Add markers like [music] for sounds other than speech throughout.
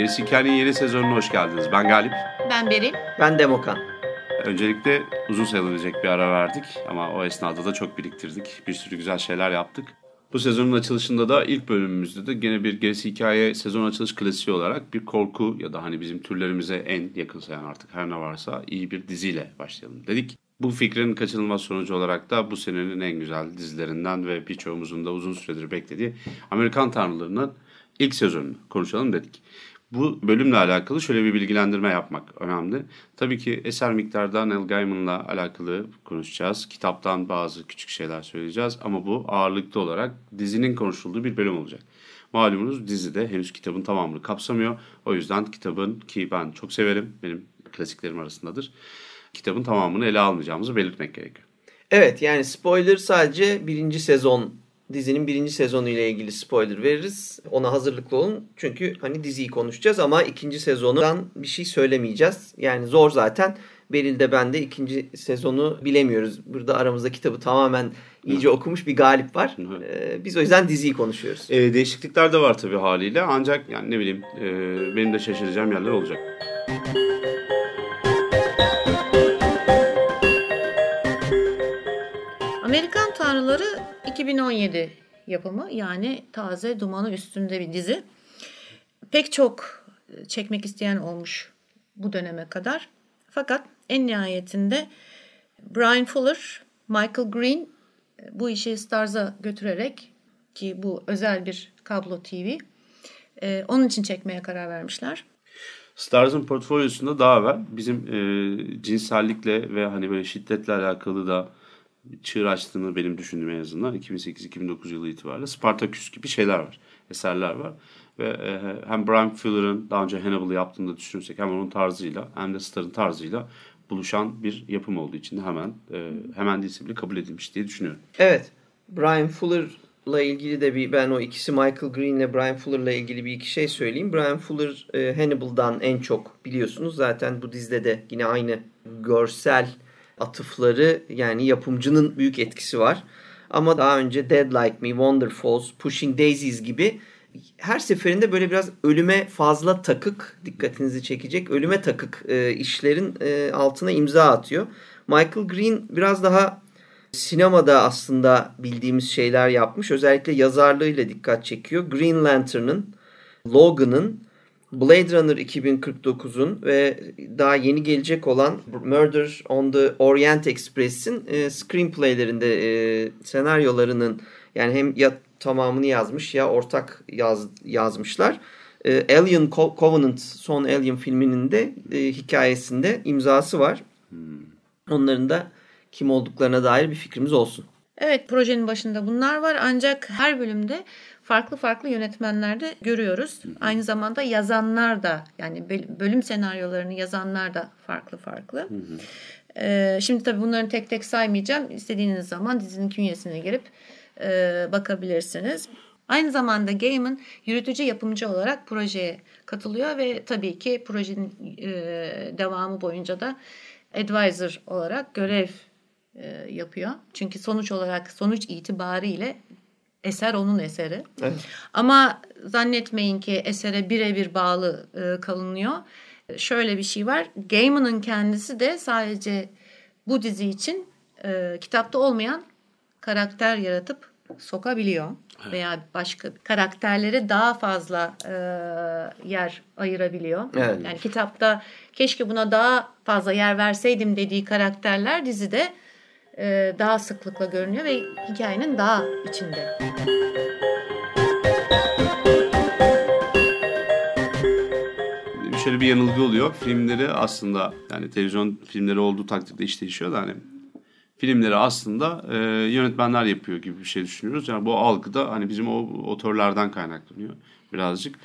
Gerisi Hikayenin yeni sezonuna hoş geldiniz. Ben Galip. Ben Beril. Ben Demokan. Öncelikle uzun sayılabilecek bir ara verdik ama o esnada da çok biriktirdik. Bir sürü güzel şeyler yaptık. Bu sezonun açılışında da ilk bölümümüzde de gene bir gerisi hikaye sezon açılış klasiği olarak bir korku ya da hani bizim türlerimize en yakın sayan artık her ne varsa iyi bir diziyle başlayalım dedik. Bu fikrin kaçınılmaz sonucu olarak da bu senenin en güzel dizilerinden ve birçoğumuzun da uzun süredir beklediği Amerikan Tanrılarının ilk sezonunu konuşalım dedik. Bu bölümle alakalı şöyle bir bilgilendirme yapmak önemli. Tabii ki eser miktarda Neil Gaiman'la alakalı konuşacağız. Kitaptan bazı küçük şeyler söyleyeceğiz ama bu ağırlıklı olarak dizinin konuşulduğu bir bölüm olacak. Malumunuz dizide henüz kitabın tamamını kapsamıyor. O yüzden kitabın ki ben çok severim, benim klasiklerim arasındadır. Kitabın tamamını ele almayacağımızı belirtmek gerekiyor. Evet yani spoiler sadece birinci sezon dizinin birinci sezonu ile ilgili spoiler veririz. Ona hazırlıklı olun. Çünkü hani diziyi konuşacağız ama ikinci sezondan bir şey söylemeyeceğiz. Yani zor zaten. Beril de ben de ikinci sezonu bilemiyoruz. Burada aramızda kitabı tamamen iyice okumuş bir galip var. Ee, biz o yüzden diziyi konuşuyoruz. Ee, değişiklikler de var tabii haliyle. Ancak yani ne bileyim e, benim de şaşıracağım yerler olacak. Amerikan Tanrıları 2017 yapımı yani taze dumanı üstünde bir dizi. Pek çok çekmek isteyen olmuş bu döneme kadar. Fakat en nihayetinde Brian Fuller, Michael Green bu işi Starz'a götürerek ki bu özel bir kablo TV e, onun için çekmeye karar vermişler. Starz'ın portfolyosunda daha evvel bizim e, cinsellikle ve hani böyle şiddetle alakalı da çığır açtığını benim düşündüğüm en azından 2008-2009 yılı itibariyle Spartaküs gibi şeyler var, eserler var. Ve e, hem Brian Fuller'ın daha önce Hannibal'ı yaptığını da düşünürsek hem onun tarzıyla hem de Star'ın tarzıyla buluşan bir yapım olduğu için de hemen e, hemen değilse bile kabul edilmiş diye düşünüyorum. Evet. Brian Fuller'la ilgili de bir ben o ikisi Michael Green ile Brian Fuller'la ilgili bir iki şey söyleyeyim. Brian Fuller e, Hannibal'dan en çok biliyorsunuz. Zaten bu dizide de yine aynı görsel atıfları yani yapımcının büyük etkisi var. Ama daha önce Dead Like Me, Wonderfalls, Pushing Daisies gibi her seferinde böyle biraz ölüme fazla takık dikkatinizi çekecek ölüme takık e, işlerin e, altına imza atıyor. Michael Green biraz daha sinemada aslında bildiğimiz şeyler yapmış. Özellikle yazarlığıyla dikkat çekiyor. Green Lantern'ın, Logan'ın, Blade Runner 2049'un ve daha yeni gelecek olan Murder on the Orient Express'in e, screenplaylerinde e, senaryolarının yani hem ya tamamını yazmış ya ortak yaz, yazmışlar. E, Alien Covenant son Alien filminin de e, hikayesinde imzası var. Hmm. Onların da kim olduklarına dair bir fikrimiz olsun. Evet projenin başında bunlar var ancak her bölümde farklı farklı yönetmenlerde görüyoruz. Aynı zamanda yazanlar da yani bölüm senaryolarını yazanlar da farklı farklı. Ee, şimdi tabii bunların tek tek saymayacağım. İstediğiniz zaman dizinin künyesine girip e, bakabilirsiniz. Aynı zamanda Gaiman yürütücü yapımcı olarak projeye katılıyor ve tabii ki projenin e, devamı boyunca da advisor olarak görev e, yapıyor. Çünkü sonuç olarak sonuç itibariyle eser onun eseri. Evet. Ama zannetmeyin ki esere birebir bağlı e, kalınıyor. Şöyle bir şey var. Gaiman'ın kendisi de sadece bu dizi için e, kitapta olmayan karakter yaratıp sokabiliyor. Evet. Veya başka karakterlere daha fazla e, yer ayırabiliyor. Evet. Yani kitapta keşke buna daha fazla yer verseydim dediği karakterler dizide e, daha sıklıkla görünüyor ve hikayenin daha içinde. Şöyle bir yanılgı oluyor. Filmleri aslında yani televizyon filmleri olduğu takdirde iş değişiyor da hani filmleri aslında e, yönetmenler yapıyor gibi bir şey düşünüyoruz. Yani bu algı da hani bizim o otörlerden kaynaklanıyor birazcık.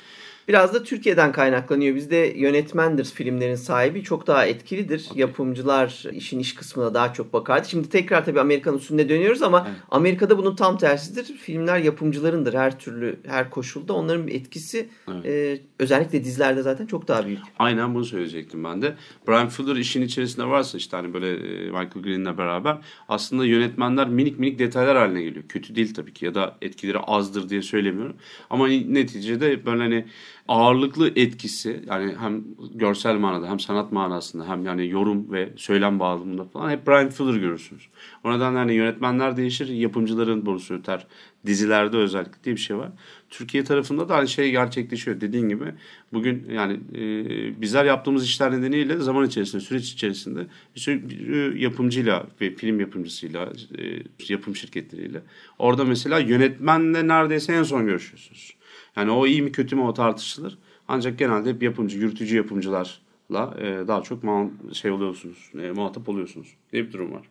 Biraz da Türkiye'den kaynaklanıyor. Bizde yönetmendir filmlerin sahibi. Çok daha etkilidir. Yapımcılar işin iş kısmına daha çok bakardı. Şimdi tekrar tabii Amerikan usulüne dönüyoruz ama evet. Amerika'da bunun tam tersidir. Filmler yapımcılarındır her türlü, her koşulda. Onların etkisi evet. e, özellikle dizilerde zaten çok daha büyük. Aynen bunu söyleyecektim ben de. Brian Fuller işin içerisinde varsa işte hani böyle e, Michael Green'le beraber aslında yönetmenler minik minik detaylar haline geliyor. Kötü değil tabii ki ya da etkileri azdır diye söylemiyorum. Ama neticede böyle hani ağırlıklı etkisi yani hem görsel manada hem sanat manasında hem yani yorum ve söylem bağlamında falan hep Brian Fuller görürsünüz. O nedenle hani yönetmenler değişir, yapımcıların borusu öter. Dizilerde özellikle diye bir şey var. Türkiye tarafında da aynı şey gerçekleşiyor. Dediğin gibi bugün yani e, bizler yaptığımız işler nedeniyle zaman içerisinde, süreç içerisinde bir sürü yapımcıyla ve film yapımcısıyla, e, yapım şirketleriyle orada mesela yönetmenle neredeyse en son görüşüyorsunuz. Yani o iyi mi kötü mü o tartışılır. Ancak genelde hep yapımcı, yürütücü yapımcılarla e, daha çok şey oluyorsunuz, e, muhatap oluyorsunuz diye bir durum var.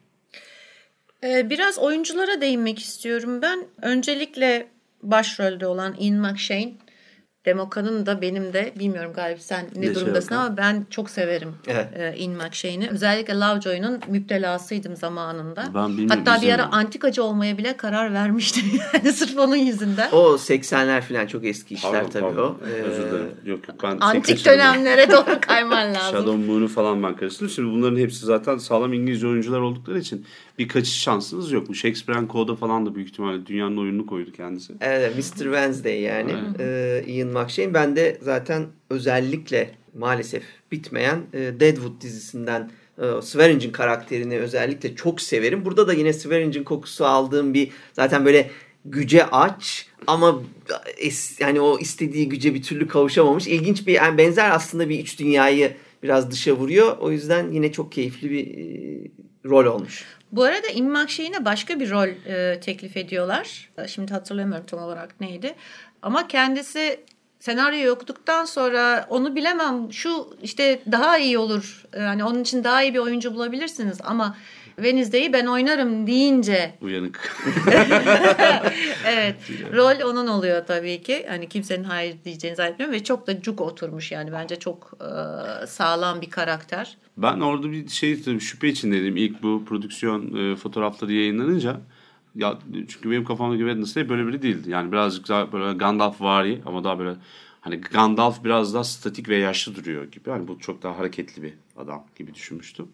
E, biraz oyunculara değinmek istiyorum ben. Öncelikle başrolde olan Ian McShane Demoka'nın da benim de bilmiyorum galiba sen ne, ne durumdasın şey ama ben çok severim evet. e, In McShane'i. Özellikle Lovejoy'un müptelasıydım zamanında. Ben Hatta bir ara antikacı olmaya bile karar vermiştim [laughs] yani sırf onun yüzünden. O 80'ler falan çok eski işler pardon, tabii pardon. o. Ee, Özür dilerim. Yok yok ben Antik dönemlere doğru [laughs] kayman lazım. Shadow Moon'u falan ben karıştırdım. Şimdi bunların hepsi zaten sağlam İngilizce oyuncular oldukları için bir kaçış şansınız yok. Bu Shakespearean Code'a falan da büyük ihtimalle dünyanın oyununu koydu kendisi. Evet Mr. Wednesday yani. Evet. Ee, Ian McShane. Ben de zaten özellikle maalesef bitmeyen e, Deadwood dizisinden e, Swearingen karakterini özellikle çok severim. Burada da yine Swearingen kokusu aldığım bir zaten böyle güce aç ama es, yani o istediği güce bir türlü kavuşamamış. İlginç bir yani benzer aslında bir üç dünyayı biraz dışa vuruyor. O yüzden yine çok keyifli bir e, rol olmuş. Bu arada İmmak şeyine başka bir rol e, teklif ediyorlar. Şimdi hatırlamıyorum tam olarak neydi. Ama kendisi senaryoyu okuduktan sonra onu bilemem şu işte daha iyi olur. Yani onun için daha iyi bir oyuncu bulabilirsiniz ama Wednesday'i ben oynarım deyince. Uyanık. [laughs] evet. Rol onun oluyor tabii ki. Hani kimsenin hayır diyeceğini zannetmiyorum ve çok da cuk oturmuş yani. Bence çok e, sağlam bir karakter. Ben orada bir şey tabii şüphe içindeydim. İlk bu prodüksiyon e, fotoğrafları yayınlanınca. Ya çünkü benim kafamdaki Wednesday böyle biri değildi. Yani birazcık daha böyle Gandalf vari ama daha böyle hani Gandalf biraz daha statik ve yaşlı duruyor gibi. Hani bu çok daha hareketli bir adam gibi düşünmüştüm.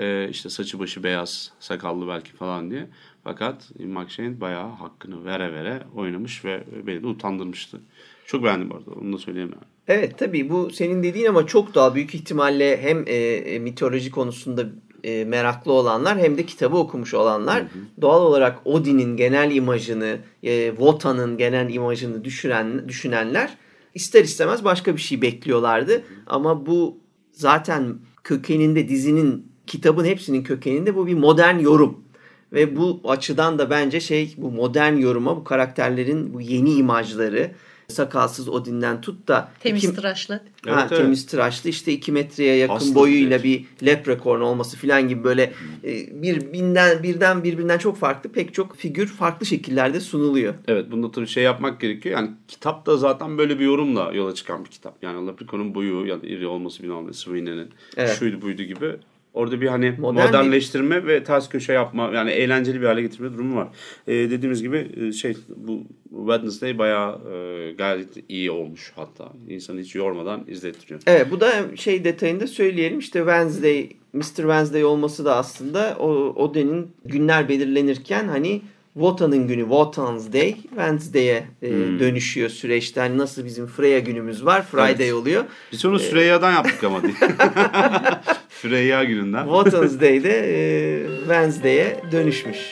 Ee, işte saçı başı beyaz, sakallı belki falan diye. Fakat McShane bayağı hakkını vere vere oynamış ve beni de utandırmıştı. Çok beğendim bu arada. Onu da söyleyeyim yani. Evet tabii bu senin dediğin ama çok daha büyük ihtimalle hem e, e, mitoloji konusunda e, meraklı olanlar hem de kitabı okumuş olanlar hı hı. doğal olarak Odin'in genel imajını, e, Wotan'ın genel imajını düşüren, düşünenler ister istemez başka bir şey bekliyorlardı. Hı hı. Ama bu zaten kökeninde dizinin kitabın hepsinin kökeninde bu bir modern yorum. Ve bu açıdan da bence şey bu modern yoruma bu karakterlerin bu yeni imajları sakalsız Odin'den tut da temiz iki, tıraşlı. Ha, evet, evet. temiz tıraşlı işte iki metreye yakın Hasta boyuyla bir leprekorn olması filan gibi böyle e, bir binden birden birbirinden çok farklı pek çok figür farklı şekillerde sunuluyor. Evet bunda tabii şey yapmak gerekiyor. Yani kitap da zaten böyle bir yorumla yola çıkan bir kitap. Yani leprekorun boyu ya da iri olması bilmem ne Sweeney'nin evet. şuydu buydu gibi Orada bir hani Modern modernleştirme bir... ve ters köşe yapma yani eğlenceli bir hale getirme durumu var. Ee, dediğimiz gibi e, şey bu Wednesday bayağı e, gayet iyi olmuş hatta. İnsanı hiç yormadan izlettiriyor. Evet bu da şey detayında söyleyelim işte Wednesday Mr. Wednesday olması da aslında o Oden'in günler belirlenirken hani Wotan'ın günü Wotan's Day Wednesday'e e, hmm. dönüşüyor süreçte. Hani nasıl bizim Freya günümüz var Friday evet. oluyor. Biz onu Freyya'dan yaptık ama değil. [laughs] Freya gününden. Wotan's Day'de e, Wednesday'e dönüşmüş.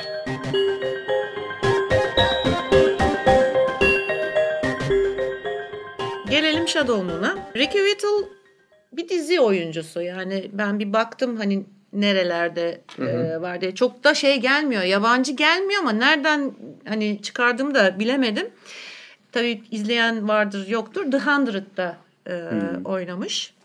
Gelelim Shadow Moon'a. Ricky Whittle bir dizi oyuncusu. Yani ben bir baktım hani nerelerde hı hı. E, var diye. Çok da şey gelmiyor. Yabancı gelmiyor ama nereden hani çıkardığımı da bilemedim. Tabii izleyen vardır yoktur. The Hundred'da e, oynamış.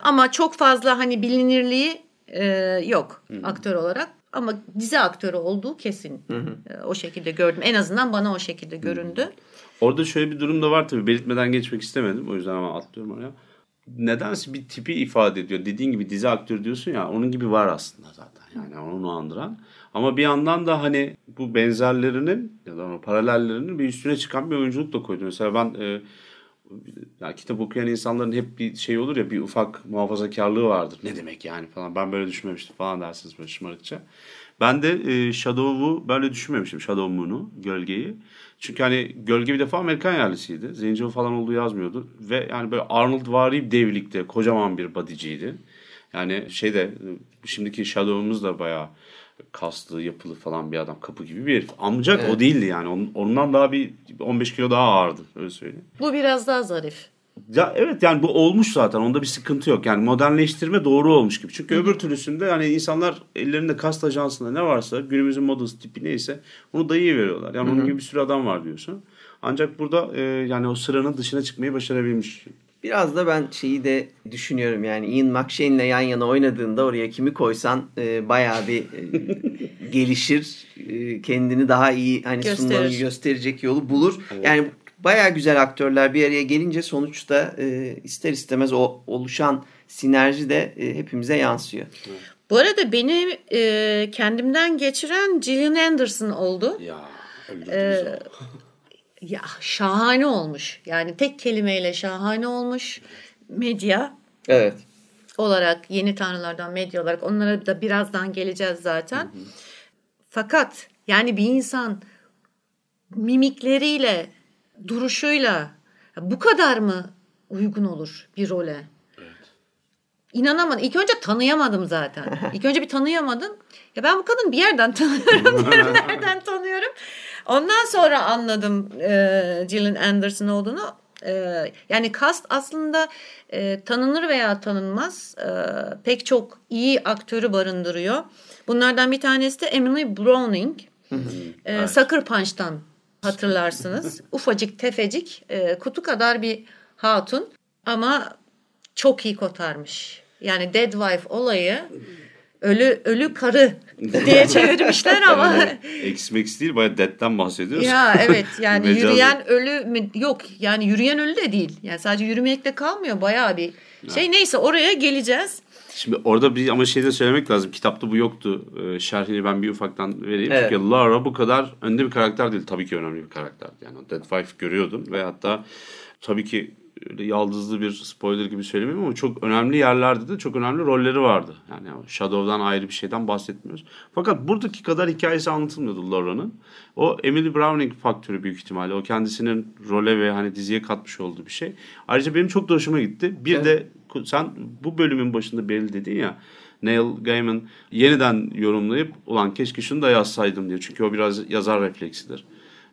Ama çok fazla hani bilinirliği e, yok hı aktör olarak. Ama dizi aktörü olduğu kesin. Hı hı. E, o şekilde gördüm. En azından bana o şekilde göründü. Orada şöyle bir durum da var tabii. Belirtmeden geçmek istemedim. O yüzden ama atlıyorum oraya. Nedense bir tipi ifade ediyor. Dediğin gibi dizi aktörü diyorsun ya onun gibi var aslında zaten. Yani onu andıran. Ama bir yandan da hani bu benzerlerinin ya da paralellerinin bir üstüne çıkan bir oyunculuk da koydu. Mesela ben e, ya kitap okuyan insanların hep bir şey olur ya bir ufak muhafazakarlığı vardır. Ne demek yani falan. Ben böyle düşünmemiştim falan dersiniz böyle şımarıkça. Ben de e, Shadow'u böyle düşünmemiştim. Shadow Moon'u, gölgeyi. Çünkü hani gölge bir defa Amerikan yerlisiydi. Zencil falan olduğu yazmıyordu. Ve yani böyle Arnold vari devlikte kocaman bir bodyciydi. Yani şeyde şimdiki Shadow'umuz da bayağı kaslı, yapılı falan bir adam. Kapı gibi bir herif. Ancak Evet. o değildi yani. Ondan daha bir 15 kilo daha ağırdı. Öyle söyleyeyim. Bu biraz daha zarif. Ya evet yani bu olmuş zaten. Onda bir sıkıntı yok. Yani modernleştirme doğru olmuş gibi. Çünkü öbür türlüsünde hani insanlar ellerinde kast ajansında ne varsa günümüzün modası tipi neyse onu dayıya veriyorlar. Yani onun gibi bir sürü adam var diyorsun. Ancak burada e, yani o sıranın dışına çıkmayı başarabilmiş. Biraz da ben şeyi de düşünüyorum yani Ian McShane'le yan yana oynadığında oraya kimi koysan e, bayağı bir e, [laughs] gelişir. E, kendini daha iyi hani Gösterir. sunmanı gösterecek yolu bulur. Yani bayağı güzel aktörler bir araya gelince sonuçta e, ister istemez o oluşan sinerji de e, hepimize yansıyor. Bu arada beni e, kendimden geçiren Gillian Anderson oldu. Ya Ee, ya şahane olmuş. Yani tek kelimeyle şahane olmuş. Medya Evet. olarak yeni tanrılardan medya olarak onlara da birazdan geleceğiz zaten. Fakat yani bir insan mimikleriyle, duruşuyla bu kadar mı uygun olur bir role? İnanamadım. İlk önce tanıyamadım zaten. [laughs] İlk önce bir tanıyamadım. Ya ben bu kadını bir yerden [laughs] tanıyorum. diyorum. [laughs] Nereden tanıyorum? Ondan sonra anladım e, Gillian Anderson olduğunu. E, yani cast aslında e, tanınır veya tanınmaz e, pek çok iyi aktörü barındırıyor. Bunlardan bir tanesi de Emily Browning. E, Sucker Punch'tan hatırlarsınız. Ufacık tefecik e, kutu kadar bir hatun ama çok iyi kotarmış. Yani Dead Wife olayı ölü ölü karı diye [laughs] çevirmişler ama X Max değil bayağı Dead'den bahsediyoruz. ya [laughs] evet yani yürüyen ölü mü? Yok yani yürüyen ölü de değil. Yani sadece yürümekle kalmıyor bayağı bir şey. Neyse oraya geleceğiz. Şimdi orada bir ama şey de söylemek lazım. Kitapta bu yoktu. Ee, şerhini ben bir ufaktan vereyim. Evet. Çünkü Lara bu kadar önde bir karakter değil. Tabii ki önemli bir karakter. Yani o Dead Wife görüyordum ve hatta tabii ki öyle yaldızlı bir spoiler gibi söylemeyeyim ama çok önemli yerlerde de çok önemli rolleri vardı. Yani Shadow'dan ayrı bir şeyden bahsetmiyoruz. Fakat buradaki kadar hikayesi anlatılmıyordu Laura'nın. O Emily Browning faktörü büyük ihtimalle. O kendisinin role ve hani diziye katmış olduğu bir şey. Ayrıca benim çok da hoşuma gitti. Bir de sen bu bölümün başında belli dedin ya Neil Gaiman yeniden yorumlayıp ulan keşke şunu da yazsaydım diyor. Çünkü o biraz yazar refleksidir.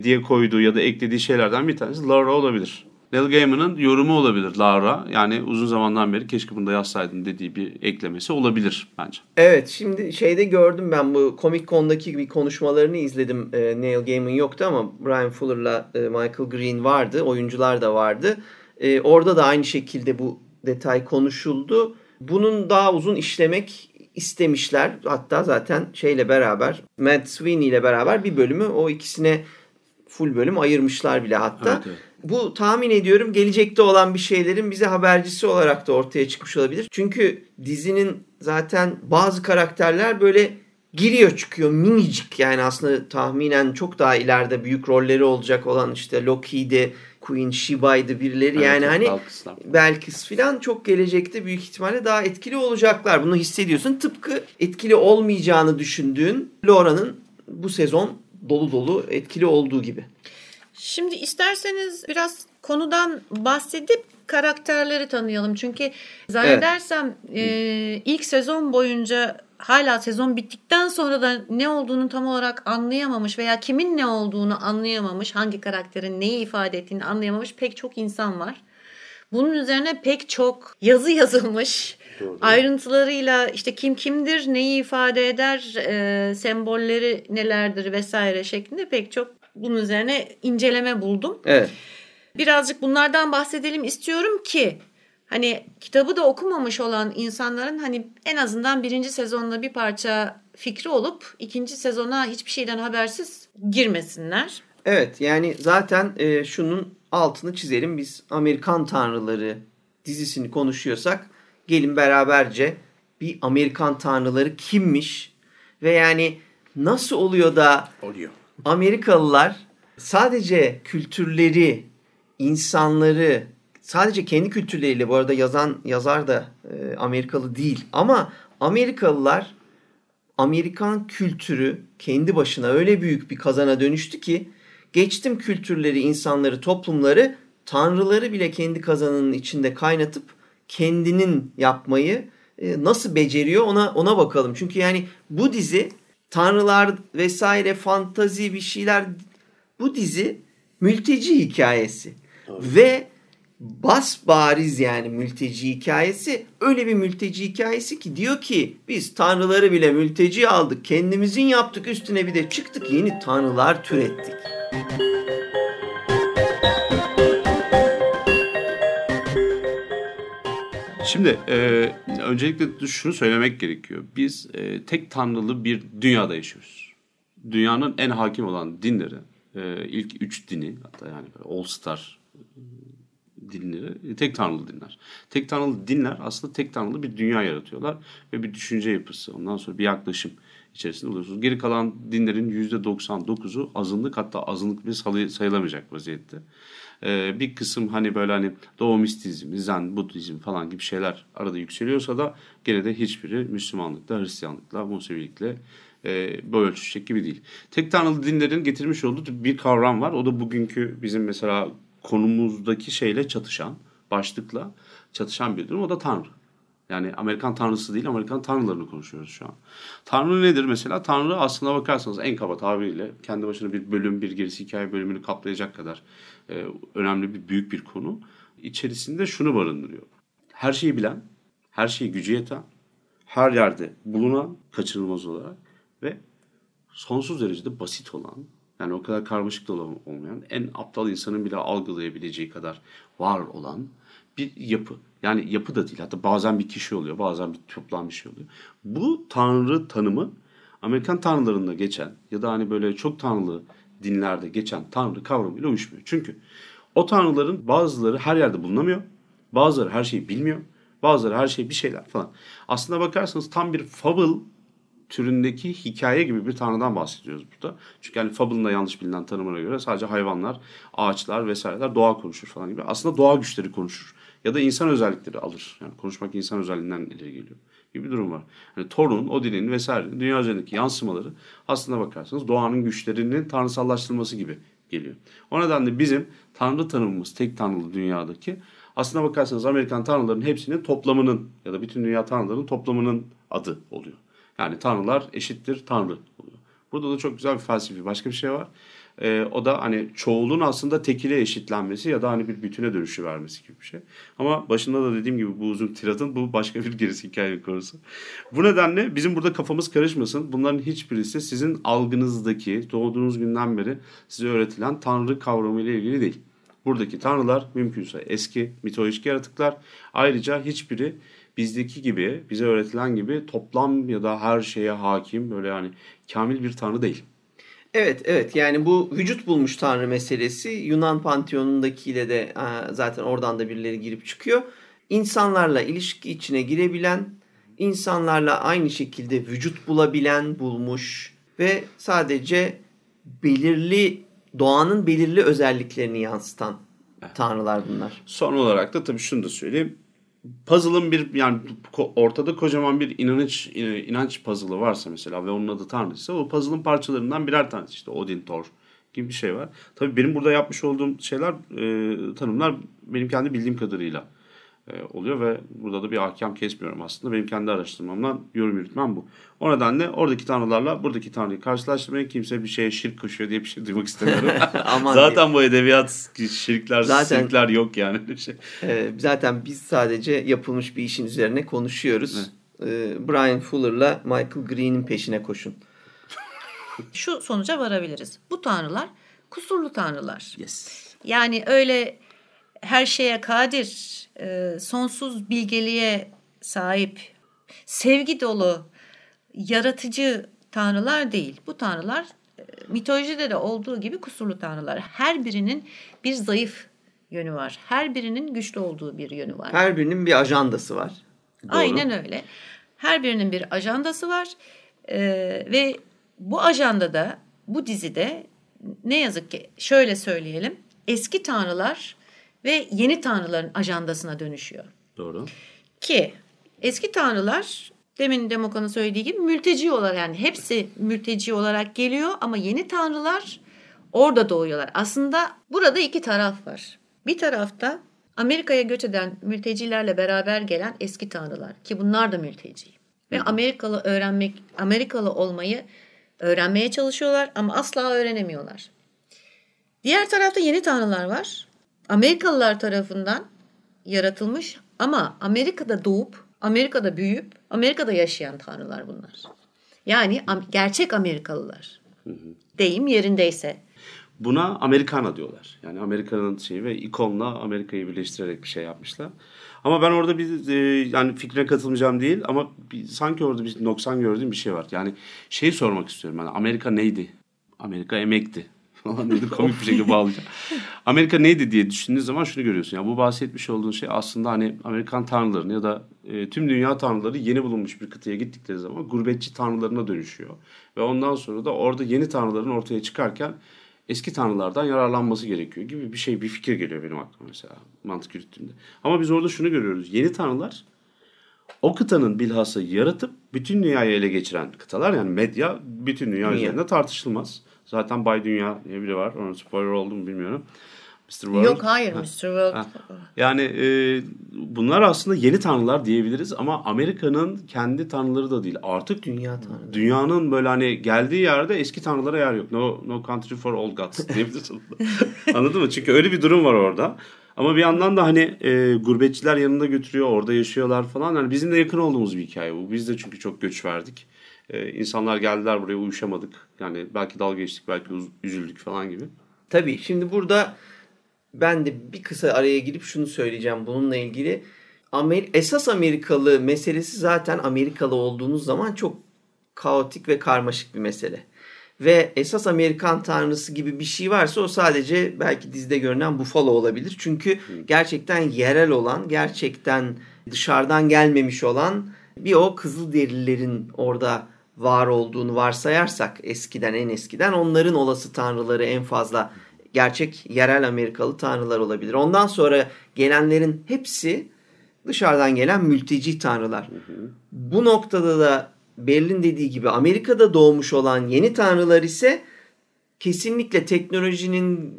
Diye koyduğu ya da eklediği şeylerden bir tanesi Laura olabilir. Neil Gaiman'ın yorumu olabilir Laura. Yani uzun zamandan beri keşke bunu da yazsaydım dediği bir eklemesi olabilir bence. Evet şimdi şeyde gördüm ben bu Comic Con'daki bir konuşmalarını izledim. Ee, Neil Gaiman yoktu ama Brian Fuller'la e, Michael Green vardı. Oyuncular da vardı. Ee, orada da aynı şekilde bu detay konuşuldu. Bunun daha uzun işlemek istemişler. Hatta zaten şeyle beraber Matt Sweeney ile beraber bir bölümü o ikisine full bölüm ayırmışlar bile hatta. Evet, evet. Bu tahmin ediyorum gelecekte olan bir şeylerin bize habercisi olarak da ortaya çıkmış olabilir. Çünkü dizinin zaten bazı karakterler böyle giriyor çıkıyor minicik yani aslında tahminen çok daha ileride büyük rolleri olacak olan işte Loki'ydi, Queen Shiba'ydı birileri yani Evet, hani Balkıslar. Belkıs filan çok gelecekte büyük ihtimalle daha etkili olacaklar. Bunu hissediyorsun. Tıpkı etkili olmayacağını düşündüğün Laura'nın bu sezon dolu dolu etkili olduğu gibi. Şimdi isterseniz biraz konudan bahsedip karakterleri tanıyalım. Çünkü zannedersem e, ilk sezon boyunca hala sezon bittikten sonra da ne olduğunu tam olarak anlayamamış veya kimin ne olduğunu anlayamamış, hangi karakterin neyi ifade ettiğini anlayamamış pek çok insan var. Bunun üzerine pek çok yazı [laughs] yazılmış. Ayrıntılarıyla işte kim kimdir, neyi ifade eder, e, sembolleri nelerdir vesaire şeklinde pek çok bunun üzerine inceleme buldum. Evet. Birazcık bunlardan bahsedelim istiyorum ki hani kitabı da okumamış olan insanların hani en azından birinci sezonda bir parça fikri olup ikinci sezona hiçbir şeyden habersiz girmesinler. Evet yani zaten e, şunun altını çizelim. Biz Amerikan Tanrıları dizisini konuşuyorsak gelin beraberce bir Amerikan Tanrıları kimmiş ve yani nasıl oluyor da Oluyor. Amerikalılar sadece kültürleri, insanları, sadece kendi kültürleriyle bu arada yazan yazar da e, Amerikalı değil ama Amerikalılar Amerikan kültürü kendi başına öyle büyük bir kazana dönüştü ki geçtim kültürleri, insanları, toplumları, tanrıları bile kendi kazanının içinde kaynatıp kendinin yapmayı e, nasıl beceriyor ona ona bakalım. Çünkü yani bu dizi tanrılar vesaire fantazi bir şeyler bu dizi mülteci hikayesi. Ve bas bariz yani mülteci hikayesi öyle bir mülteci hikayesi ki diyor ki biz tanrıları bile mülteci aldık kendimizin yaptık üstüne bir de çıktık yeni tanrılar türettik. Şimdi e, öncelikle şunu söylemek gerekiyor. Biz e, tek tanrılı bir dünyada yaşıyoruz. Dünyanın en hakim olan dinleri, e, ilk üç dini hatta yani All Star dinleri e, tek tanrılı dinler. Tek tanrılı dinler aslında tek tanrılı bir dünya yaratıyorlar ve bir düşünce yapısı. Ondan sonra bir yaklaşım içerisinde oluyorsunuz. Geri kalan dinlerin %99'u azınlık hatta azınlık bile sayılamayacak vaziyette. Ee, bir kısım hani böyle hani Doğu mistizmi, Zen, Budizm falan gibi şeyler arada yükseliyorsa da gene de hiçbiri Müslümanlıkla, Hristiyanlıkla, Musevilikle e, böyle ölçüşecek gibi değil. Tek tanrılı dinlerin getirmiş olduğu bir kavram var. O da bugünkü bizim mesela konumuzdaki şeyle çatışan, başlıkla çatışan bir durum. O da Tanrı. Yani Amerikan tanrısı değil, Amerikan tanrılarını konuşuyoruz şu an. Tanrı nedir mesela? Tanrı aslına bakarsanız en kaba tabiriyle kendi başına bir bölüm, bir gerisi hikaye bölümünü kaplayacak kadar e, önemli bir büyük bir konu. İçerisinde şunu barındırıyor. Her şeyi bilen, her şeyi gücü yeten, her yerde bulunan, kaçırılmaz olarak ve sonsuz derecede basit olan, yani o kadar karmaşık da olmayan, en aptal insanın bile algılayabileceği kadar var olan bir yapı. Yani yapı da değil. Hatta bazen bir kişi oluyor, bazen bir toplam bir şey oluyor. Bu tanrı tanımı Amerikan tanrılarında geçen ya da hani böyle çok tanrılı dinlerde geçen tanrı kavramıyla uyuşmuyor. Çünkü o tanrıların bazıları her yerde bulunamıyor. Bazıları her şeyi bilmiyor. Bazıları her şey bir şeyler falan. Aslında bakarsanız tam bir fable türündeki hikaye gibi bir tanrıdan bahsediyoruz burada. Çünkü yani fable'ın da yanlış bilinen tanımına göre sadece hayvanlar, ağaçlar vesaireler doğa konuşur falan gibi. Aslında doğa güçleri konuşur. Ya da insan özellikleri alır. Yani konuşmak insan özelliğinden ileri geliyor gibi bir durum var. Yani Thor'un, Odin'in vesaire dünya üzerindeki yansımaları aslında bakarsanız doğanın güçlerinin tanrısallaştırılması gibi geliyor. O nedenle bizim tanrı tanımımız tek tanrılı dünyadaki aslına bakarsanız Amerikan tanrıların hepsinin toplamının ya da bütün dünya tanrılarının toplamının adı oluyor. Yani tanrılar eşittir tanrı. Burada da çok güzel bir felsefi başka bir şey var. E, o da hani çoğulun aslında tekile eşitlenmesi ya da hani bir bütüne dönüşü vermesi gibi bir şey. Ama başında da dediğim gibi bu uzun tiratın bu başka bir gerisi hikaye konusu. Bu nedenle bizim burada kafamız karışmasın. Bunların hiçbirisi sizin algınızdaki doğduğunuz günden beri size öğretilen tanrı kavramı ile ilgili değil. Buradaki tanrılar mümkünse eski mitolojik yaratıklar. Ayrıca hiçbiri bizdeki gibi, bize öğretilen gibi toplam ya da her şeye hakim böyle yani kamil bir tanrı değil. Evet evet yani bu vücut bulmuş tanrı meselesi Yunan panteonundakiyle de zaten oradan da birileri girip çıkıyor. İnsanlarla ilişki içine girebilen, insanlarla aynı şekilde vücut bulabilen, bulmuş ve sadece belirli doğanın belirli özelliklerini yansıtan tanrılar bunlar. Son olarak da tabii şunu da söyleyeyim puzzle'ın bir yani ortada kocaman bir inanç inanç puzzle'ı varsa mesela ve onun adı Tanrıysa o puzzle'ın parçalarından birer tanesi işte Odin, Thor gibi bir şey var. Tabii benim burada yapmış olduğum şeyler e, tanımlar benim kendi bildiğim kadarıyla oluyor ve burada da bir ahkam kesmiyorum aslında. Benim kendi araştırmamdan yorum yürütmem bu. O nedenle oradaki tanrılarla buradaki tanrıyı karşılaştırmayın. Kimse bir şeye şirk koşuyor diye bir şey duymak istemiyorum. [laughs] zaten bu edebiyat şirkler, zaten, şirkler yok yani. şey. E, zaten biz sadece yapılmış bir işin üzerine konuşuyoruz. E, Brian Fuller'la Michael Green'in peşine koşun. Şu sonuca varabiliriz. Bu tanrılar kusurlu tanrılar. Yes. Yani öyle her şeye kadir, e, sonsuz bilgeliğe sahip, sevgi dolu, yaratıcı tanrılar değil. Bu tanrılar e, mitolojide de olduğu gibi kusurlu tanrılar. Her birinin bir zayıf yönü var. Her birinin güçlü olduğu bir yönü var. Her birinin bir ajandası var. Aynen öyle. Her birinin bir ajandası var. Ee, ve bu ajandada, bu dizide ne yazık ki şöyle söyleyelim. Eski tanrılar ve yeni tanrıların ajandasına dönüşüyor. Doğru. Ki eski tanrılar demin Demokan'ın söylediği gibi mülteci olarak yani hepsi mülteci olarak geliyor ama yeni tanrılar orada doğuyorlar. Aslında burada iki taraf var. Bir tarafta Amerika'ya göç eden mültecilerle beraber gelen eski tanrılar ki bunlar da mülteci. Ve Amerikalı öğrenmek, Amerikalı olmayı öğrenmeye çalışıyorlar ama asla öğrenemiyorlar. Diğer tarafta yeni tanrılar var. Amerikalılar tarafından yaratılmış ama Amerika'da doğup, Amerika'da büyüyüp, Amerika'da yaşayan tanrılar bunlar. Yani gerçek Amerikalılar. Deyim yerindeyse. Buna Amerikana diyorlar. Yani Amerika'nın şeyi ve ikonla Amerika'yı birleştirerek bir şey yapmışlar. Ama ben orada bir e, yani fikrine katılmayacağım değil ama bir, sanki orada bir noksan gördüğüm bir şey var. Yani şeyi sormak istiyorum. Yani Amerika neydi? Amerika emekti falan dedi [laughs] komik bir şekilde bağlayacağım. Amerika neydi diye düşündüğün zaman şunu görüyorsun. Yani bu bahsetmiş olduğun şey aslında hani Amerikan tanrılarını ya da e, tüm dünya tanrıları yeni bulunmuş bir kıtaya gittikleri zaman gurbetçi tanrılarına dönüşüyor. Ve ondan sonra da orada yeni tanrıların ortaya çıkarken eski tanrılardan yararlanması gerekiyor gibi bir şey bir fikir geliyor benim aklıma mesela mantık yürüttüğümde. Ama biz orada şunu görüyoruz. Yeni tanrılar o kıtanın bilhassa yaratıp bütün dünyayı ele geçiren kıtalar yani medya bütün dünya, dünya. üzerinde tartışılmaz. Zaten Bay Dünya diye biri var. Onun spoiler oldu mu bilmiyorum. Mr. World. Yok hayır ha. Mr. World. Ha. Yani e, bunlar aslında yeni tanrılar diyebiliriz ama Amerika'nın kendi tanrıları da değil. Artık dünya tanrıları. Dünyanın böyle hani geldiği yerde eski tanrılara yer yok. No no country for old gods [laughs] diyebilirsin. Anladın mı? Çünkü öyle bir durum var orada. Ama bir yandan da hani e, gurbetçiler yanında götürüyor, orada yaşıyorlar falan. Yani bizim de yakın olduğumuz bir hikaye bu. Biz de çünkü çok göç verdik. E, insanlar geldiler buraya uyuşamadık. Yani belki dalga geçtik, belki üzüldük falan gibi. Tabii şimdi burada ben de bir kısa araya girip şunu söyleyeceğim bununla ilgili. Amer esas Amerikalı meselesi zaten Amerikalı olduğunuz zaman çok kaotik ve karmaşık bir mesele. Ve esas Amerikan tanrısı gibi bir şey varsa o sadece belki dizide görünen Buffalo olabilir. Çünkü gerçekten yerel olan, gerçekten dışarıdan gelmemiş olan bir o Kızılderililerin orada var olduğunu varsayarsak eskiden en eskiden onların olası tanrıları en fazla gerçek yerel Amerikalı tanrılar olabilir. Ondan sonra gelenlerin hepsi dışarıdan gelen mülteci tanrılar. Hı hı. Bu noktada da Berlin dediği gibi Amerika'da doğmuş olan yeni tanrılar ise kesinlikle teknolojinin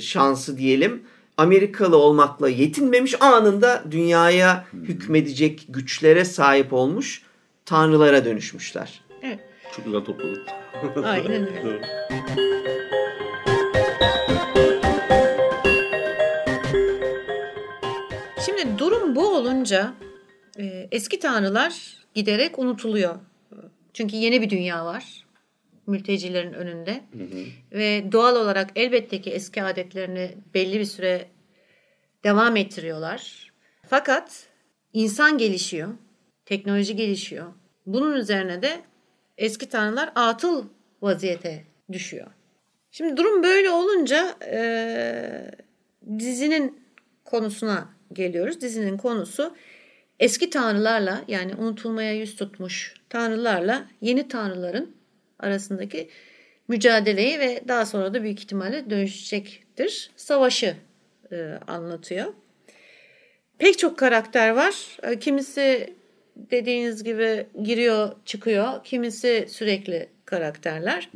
şansı diyelim Amerikalı olmakla yetinmemiş anında dünyaya hükmedecek güçlere sahip olmuş tanrılara dönüşmüşler. Çok güzel topladın. Aynen öyle. Şimdi durum bu olunca e, eski tanrılar giderek unutuluyor. Çünkü yeni bir dünya var mültecilerin önünde. Hı hı. Ve doğal olarak elbette ki eski adetlerini belli bir süre devam ettiriyorlar. Fakat insan gelişiyor, teknoloji gelişiyor. Bunun üzerine de eski tanrılar atıl vaziyete düşüyor. Şimdi durum böyle olunca e, dizinin konusuna geliyoruz. Dizinin konusu eski tanrılarla yani unutulmaya yüz tutmuş tanrılarla yeni tanrıların arasındaki mücadeleyi ve daha sonra da büyük ihtimalle dönüşecektir. Savaşı e, anlatıyor. Pek çok karakter var. E, kimisi dediğiniz gibi giriyor çıkıyor. Kimisi sürekli karakterler.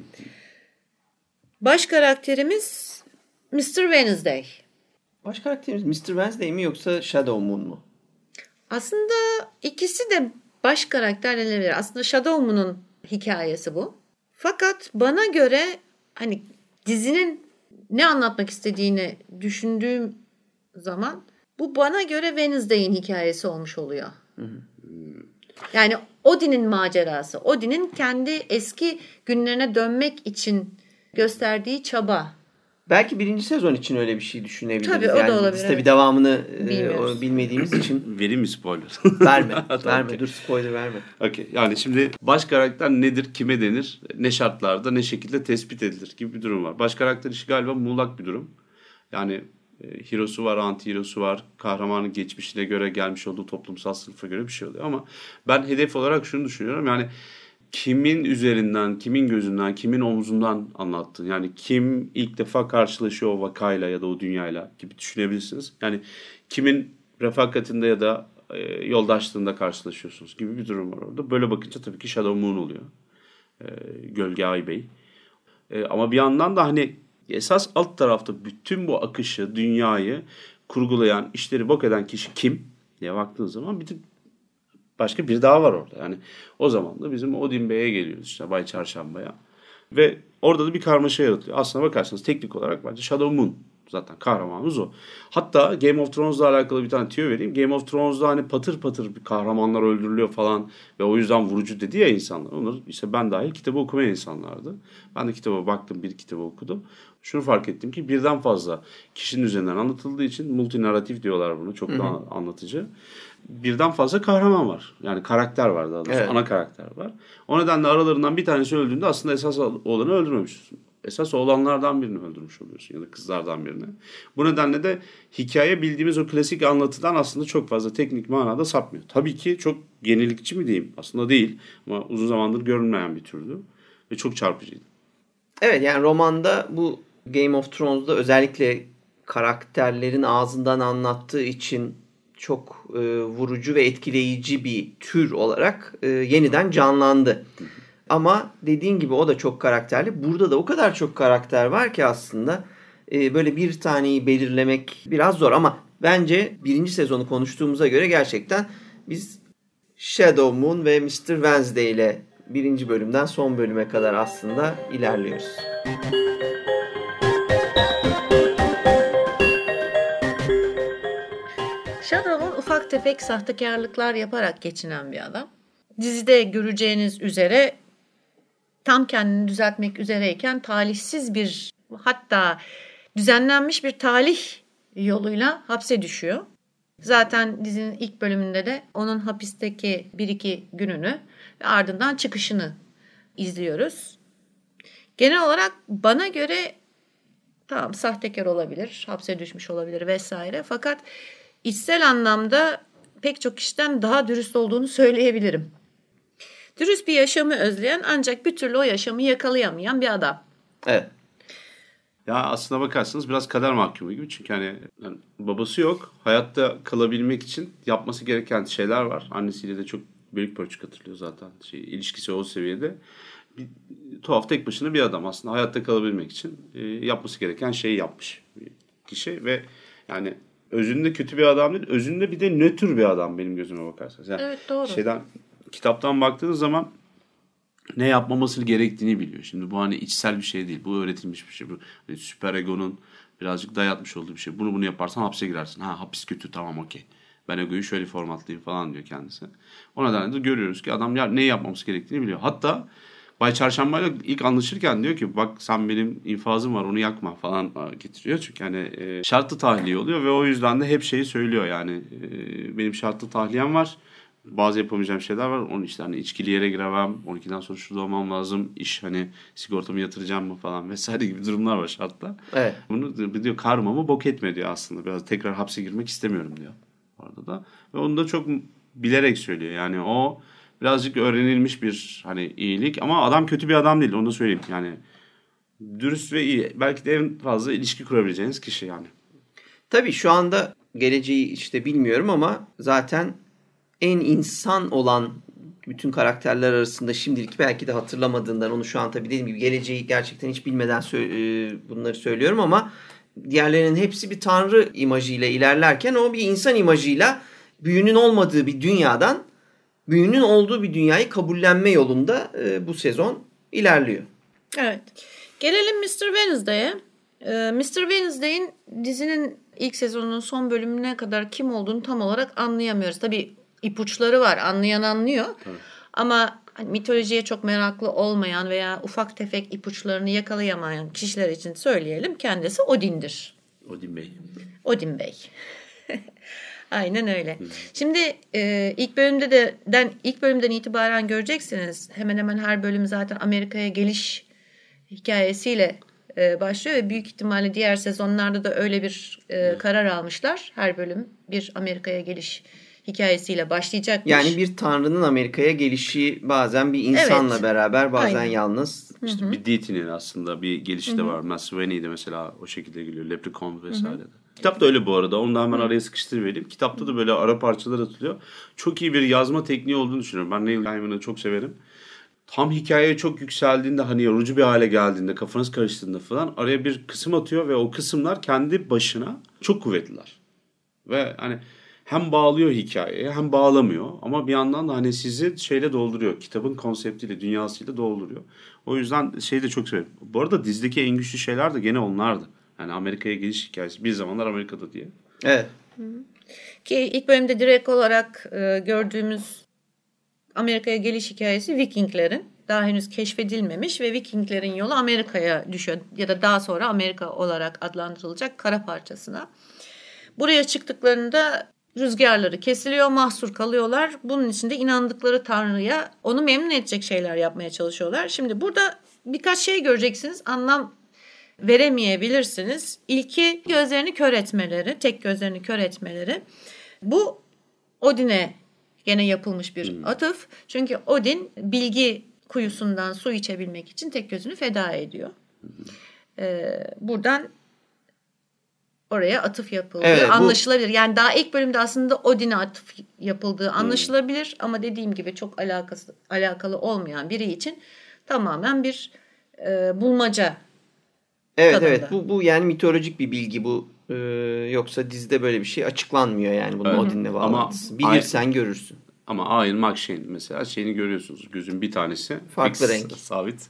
Baş karakterimiz Mr. Wednesday. Baş karakterimiz Mr. Wednesday mi yoksa Shadow Moon mu? Aslında ikisi de baş karakter denilebilir. Aslında Shadow Moon'un hikayesi bu. Fakat bana göre hani dizinin ne anlatmak istediğini düşündüğüm zaman bu bana göre Wednesday'in hikayesi olmuş oluyor. Hı hı. Yani Odin'in macerası. Odin'in kendi eski günlerine dönmek için gösterdiği çaba Belki birinci sezon için öyle bir şey düşünebiliriz. Tabii, o da yani olabilir, Biz tabii devamını e, bilmediğimiz için [clears throat] Vereyim mi spoiler? verme. [laughs] Tamam, verme. okey. Dur spoiler verme. Okey. Yani şimdi baş karakter nedir, kime denir, ne şartlarda, ne şekilde tespit edilir gibi bir durum var. Baş karakter işi galiba muğlak bir durum. Yani hero'su var, anti hero'su var. Kahramanın geçmişine göre gelmiş olduğu toplumsal sınıfa göre bir şey oluyor. Ama ben hedef olarak şunu düşünüyorum. Yani kimin üzerinden, kimin gözünden, kimin omzundan anlattın. Yani kim ilk defa karşılaşıyor o vakayla ya da o dünyayla gibi düşünebilirsiniz. Yani kimin refakatinde ya da e, yoldaşlığında karşılaşıyorsunuz gibi bir durum var orada. Böyle bakınca tabii ki Shadow Moon oluyor. E, Gölge Ay Bey. E, ama bir yandan da hani esas alt tarafta bütün bu akışı, dünyayı kurgulayan, işleri bok eden kişi kim diye baktığın zaman bir başka bir daha var orada. Yani o zaman da bizim Odin Bey'e geliyoruz işte Bay Çarşamba'ya. Ve orada da bir karmaşa yaratılıyor. Aslına bakarsanız teknik olarak bence Shadow Moon zaten kahramanımız o. Hatta Game of Thrones'la alakalı bir tane tüyo vereyim. Game of Thrones'da hani patır patır bir kahramanlar öldürülüyor falan ve o yüzden vurucu dedi ya insanlar. Onlar işte ben dahil kitabı okumayan insanlardı. Ben de kitaba baktım, bir kitabı okudum. Şunu fark ettim ki birden fazla kişinin üzerinden anlatıldığı için multinarratif diyorlar bunu. Çok daha anlatıcı. Birden fazla kahraman var. Yani karakter var daha doğrusu. Evet. Ana karakter var. O nedenle aralarından bir tanesi öldüğünde aslında esas olanı öldürmemişsin. Esas olanlardan birini öldürmüş oluyorsun ya da kızlardan birini. Bu nedenle de hikaye bildiğimiz o klasik anlatıdan aslında çok fazla teknik manada sapmıyor. Tabii ki çok yenilikçi mi diyeyim? Aslında değil ama uzun zamandır görünmeyen bir türdü ve çok çarpıcıydı. Evet yani romanda bu Game of Thrones'da özellikle karakterlerin ağzından anlattığı için çok e, vurucu ve etkileyici bir tür olarak e, yeniden canlandı. Ama dediğin gibi o da çok karakterli. Burada da o kadar çok karakter var ki aslında e, böyle bir taneyi belirlemek biraz zor. Ama bence birinci sezonu konuştuğumuza göre gerçekten biz Shadow Moon ve Mr. Wednesday ile birinci bölümden son bölüme kadar aslında ilerliyoruz. Shadow'un tefek sahtekarlıklar yaparak geçinen bir adam. Dizide göreceğiniz üzere tam kendini düzeltmek üzereyken talihsiz bir hatta düzenlenmiş bir talih yoluyla hapse düşüyor. Zaten dizinin ilk bölümünde de onun hapisteki bir iki gününü ve ardından çıkışını izliyoruz. Genel olarak bana göre tamam sahtekar olabilir, hapse düşmüş olabilir vesaire. Fakat içsel anlamda pek çok kişiden daha dürüst olduğunu söyleyebilirim. Dürüst bir yaşamı özleyen ancak bir türlü o yaşamı yakalayamayan bir adam. Evet. Ya aslına bakarsanız biraz kader mahkumu gibi. Çünkü hani yani babası yok. Hayatta kalabilmek için yapması gereken şeyler var. Annesiyle de çok büyük pörçük hatırlıyor zaten. Şey, ilişkisi o seviyede. Bir, tuhaf tek başına bir adam aslında hayatta kalabilmek için e, yapması gereken şeyi yapmış bir kişi ve yani özünde kötü bir adam değil. Özünde bir de nötr bir adam benim gözüme bakarsanız. Yani Evet, doğru. Şeyden kitaptan baktığınız zaman ne yapmaması gerektiğini biliyor. Şimdi bu hani içsel bir şey değil. Bu öğretilmiş bir şey. Bu hani süper egonun birazcık dayatmış olduğu bir şey. Bunu bunu yaparsan hapse girersin. Ha hapis kötü tamam okey. Ben egoyu şöyle formatlayayım falan diyor kendisi. O nedenle de görüyoruz ki adam ya ne yapmaması gerektiğini biliyor. Hatta Bay Çarşamba'yla ilk anlaşırken diyor ki bak sen benim infazım var onu yakma falan getiriyor. Çünkü hani e, şartlı tahliye oluyor ve o yüzden de hep şeyi söylüyor yani e, benim şartlı tahliyem var bazı yapamayacağım şeyler var. Onun işte hani içkili yere giremem. 12'den sonra şurada olmam lazım. İş hani sigortamı yatıracağım mı falan vesaire gibi durumlar var şartta. Evet. Bunu diyor karmamı bok etme diyor aslında. Biraz tekrar hapse girmek istemiyorum diyor. Orada da. Ve onu da çok bilerek söylüyor. Yani o birazcık öğrenilmiş bir hani iyilik ama adam kötü bir adam değil onu da söyleyeyim. Yani dürüst ve iyi. Belki de en fazla ilişki kurabileceğiniz kişi yani. Tabii şu anda geleceği işte bilmiyorum ama zaten en insan olan bütün karakterler arasında şimdilik belki de hatırlamadığından onu şu an tabii dediğim gibi geleceği gerçekten hiç bilmeden sö- e, bunları söylüyorum ama diğerlerinin hepsi bir tanrı imajıyla ilerlerken o bir insan imajıyla büyünün olmadığı bir dünyadan büyünün olduğu bir dünyayı kabullenme yolunda e, bu sezon ilerliyor. Evet. Gelelim Mr. Wednesday'e. Ee, Mr. Wednesday'in dizinin ilk sezonunun son bölümüne kadar kim olduğunu tam olarak anlayamıyoruz. Tabii ipuçları var. Anlayan anlıyor. Ama hani mitolojiye çok meraklı olmayan veya ufak tefek ipuçlarını yakalayamayan kişiler için söyleyelim kendisi Odin'dir. Odin Bey. Odin Bey. Aynen öyle. Şimdi e, ilk bölümde de den ilk bölümden itibaren göreceksiniz. Hemen hemen her bölüm zaten Amerika'ya geliş hikayesiyle e, başlıyor ve büyük ihtimalle diğer sezonlarda da öyle bir e, karar almışlar. Her bölüm bir Amerika'ya geliş hikayesiyle başlayacakmış. Yani bir tanrının Amerika'ya gelişi bazen bir insanla Evet. beraber bazen Aynen. yalnız. İşte bir Deity'nin aslında bir gelişi de var. Matt de mesela o şekilde geliyor. Leprechaun vesaire de. Kitap da öyle bu arada. Onu da hemen araya sıkıştırıvereyim. Kitapta da böyle ara parçalar atılıyor. Çok iyi bir yazma tekniği olduğunu düşünüyorum. Ben Neil Gaiman'ı çok severim. Tam hikayeye çok yükseldiğinde hani yorucu bir hale geldiğinde kafanız karıştığında falan araya bir kısım atıyor ve o kısımlar kendi başına çok kuvvetliler. Ve hani hem bağlıyor hikayeye hem bağlamıyor ama bir yandan da hani sizi şeyle dolduruyor. Kitabın konseptiyle, dünyasıyla dolduruyor. O yüzden şeyi de çok severim. Bu arada dizdeki en güçlü şeyler de gene onlardı. Yani Amerika'ya geliş hikayesi. Bir zamanlar Amerika'da diye. Evet. Ki ilk bölümde direkt olarak e, gördüğümüz Amerika'ya geliş hikayesi Vikinglerin. Daha henüz keşfedilmemiş ve Vikinglerin yolu Amerika'ya düşüyor ya da daha sonra Amerika olarak adlandırılacak kara parçasına. Buraya çıktıklarında rüzgarları kesiliyor, mahsur kalıyorlar. Bunun için de inandıkları Tanrı'ya onu memnun edecek şeyler yapmaya çalışıyorlar. Şimdi burada birkaç şey göreceksiniz. Anlam veremeyebilirsiniz. İlki gözlerini kör etmeleri, tek gözlerini kör etmeleri. Bu Odin'e gene yapılmış bir atıf. Çünkü Odin bilgi kuyusundan su içebilmek için tek gözünü feda ediyor. Ee, buradan oraya atıf yapıldığı Evet, bu- anlaşılabilir. Yani daha ilk bölümde aslında Odin'e atıf yapıldığı anlaşılabilir ama dediğim gibi çok alakası alakalı olmayan biri için tamamen bir e, bulmaca Evet Tadında. evet bu bu yani mitolojik bir bilgi bu. Ee, yoksa dizide böyle bir şey açıklanmıyor yani bunun Evet. Odin'le Ama- bağlantısı. Bilirsen görürsün. Ama Iron McShane mesela şeyini görüyorsunuz. Gözün bir tanesi Farklı renk. sabit.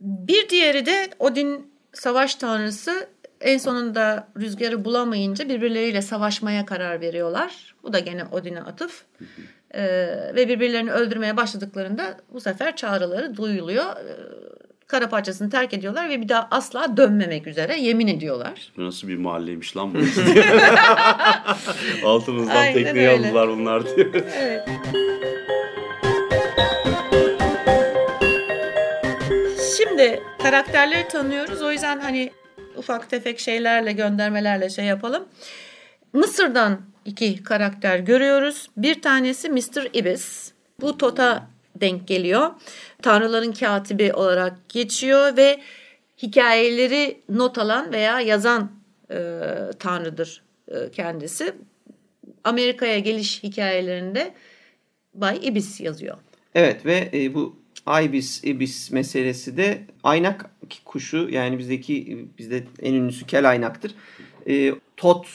Bir diğeri de Odin savaş tanrısı en sonunda rüzgarı bulamayınca birbirleriyle savaşmaya karar veriyorlar. Bu da gene Odin'e atıf. Ee, ve birbirlerini öldürmeye başladıklarında bu sefer çağrıları duyuluyor. Ee, kara parçasını terk ediyorlar ve bir daha asla dönmemek üzere yemin ediyorlar. Bu nasıl bir mahalleymiş lan bu? [laughs] Altımızdan Aynen tekneyi öyle. aldılar bunlar diye. Evet. Şimdi karakterleri tanıyoruz. O yüzden hani ufak tefek şeylerle göndermelerle şey yapalım. Mısır'dan iki karakter görüyoruz. Bir tanesi Mr. Ibis. Bu Tota denk geliyor. Tanrıların katibi olarak geçiyor ve hikayeleri not alan veya yazan e, tanrıdır e, kendisi. Amerika'ya geliş hikayelerinde Bay Ibis yazıyor. Evet ve e, bu ibis ibis meselesi de aynak kuşu yani bizdeki bizde en ünlüsü kel aynaktır. E, Tot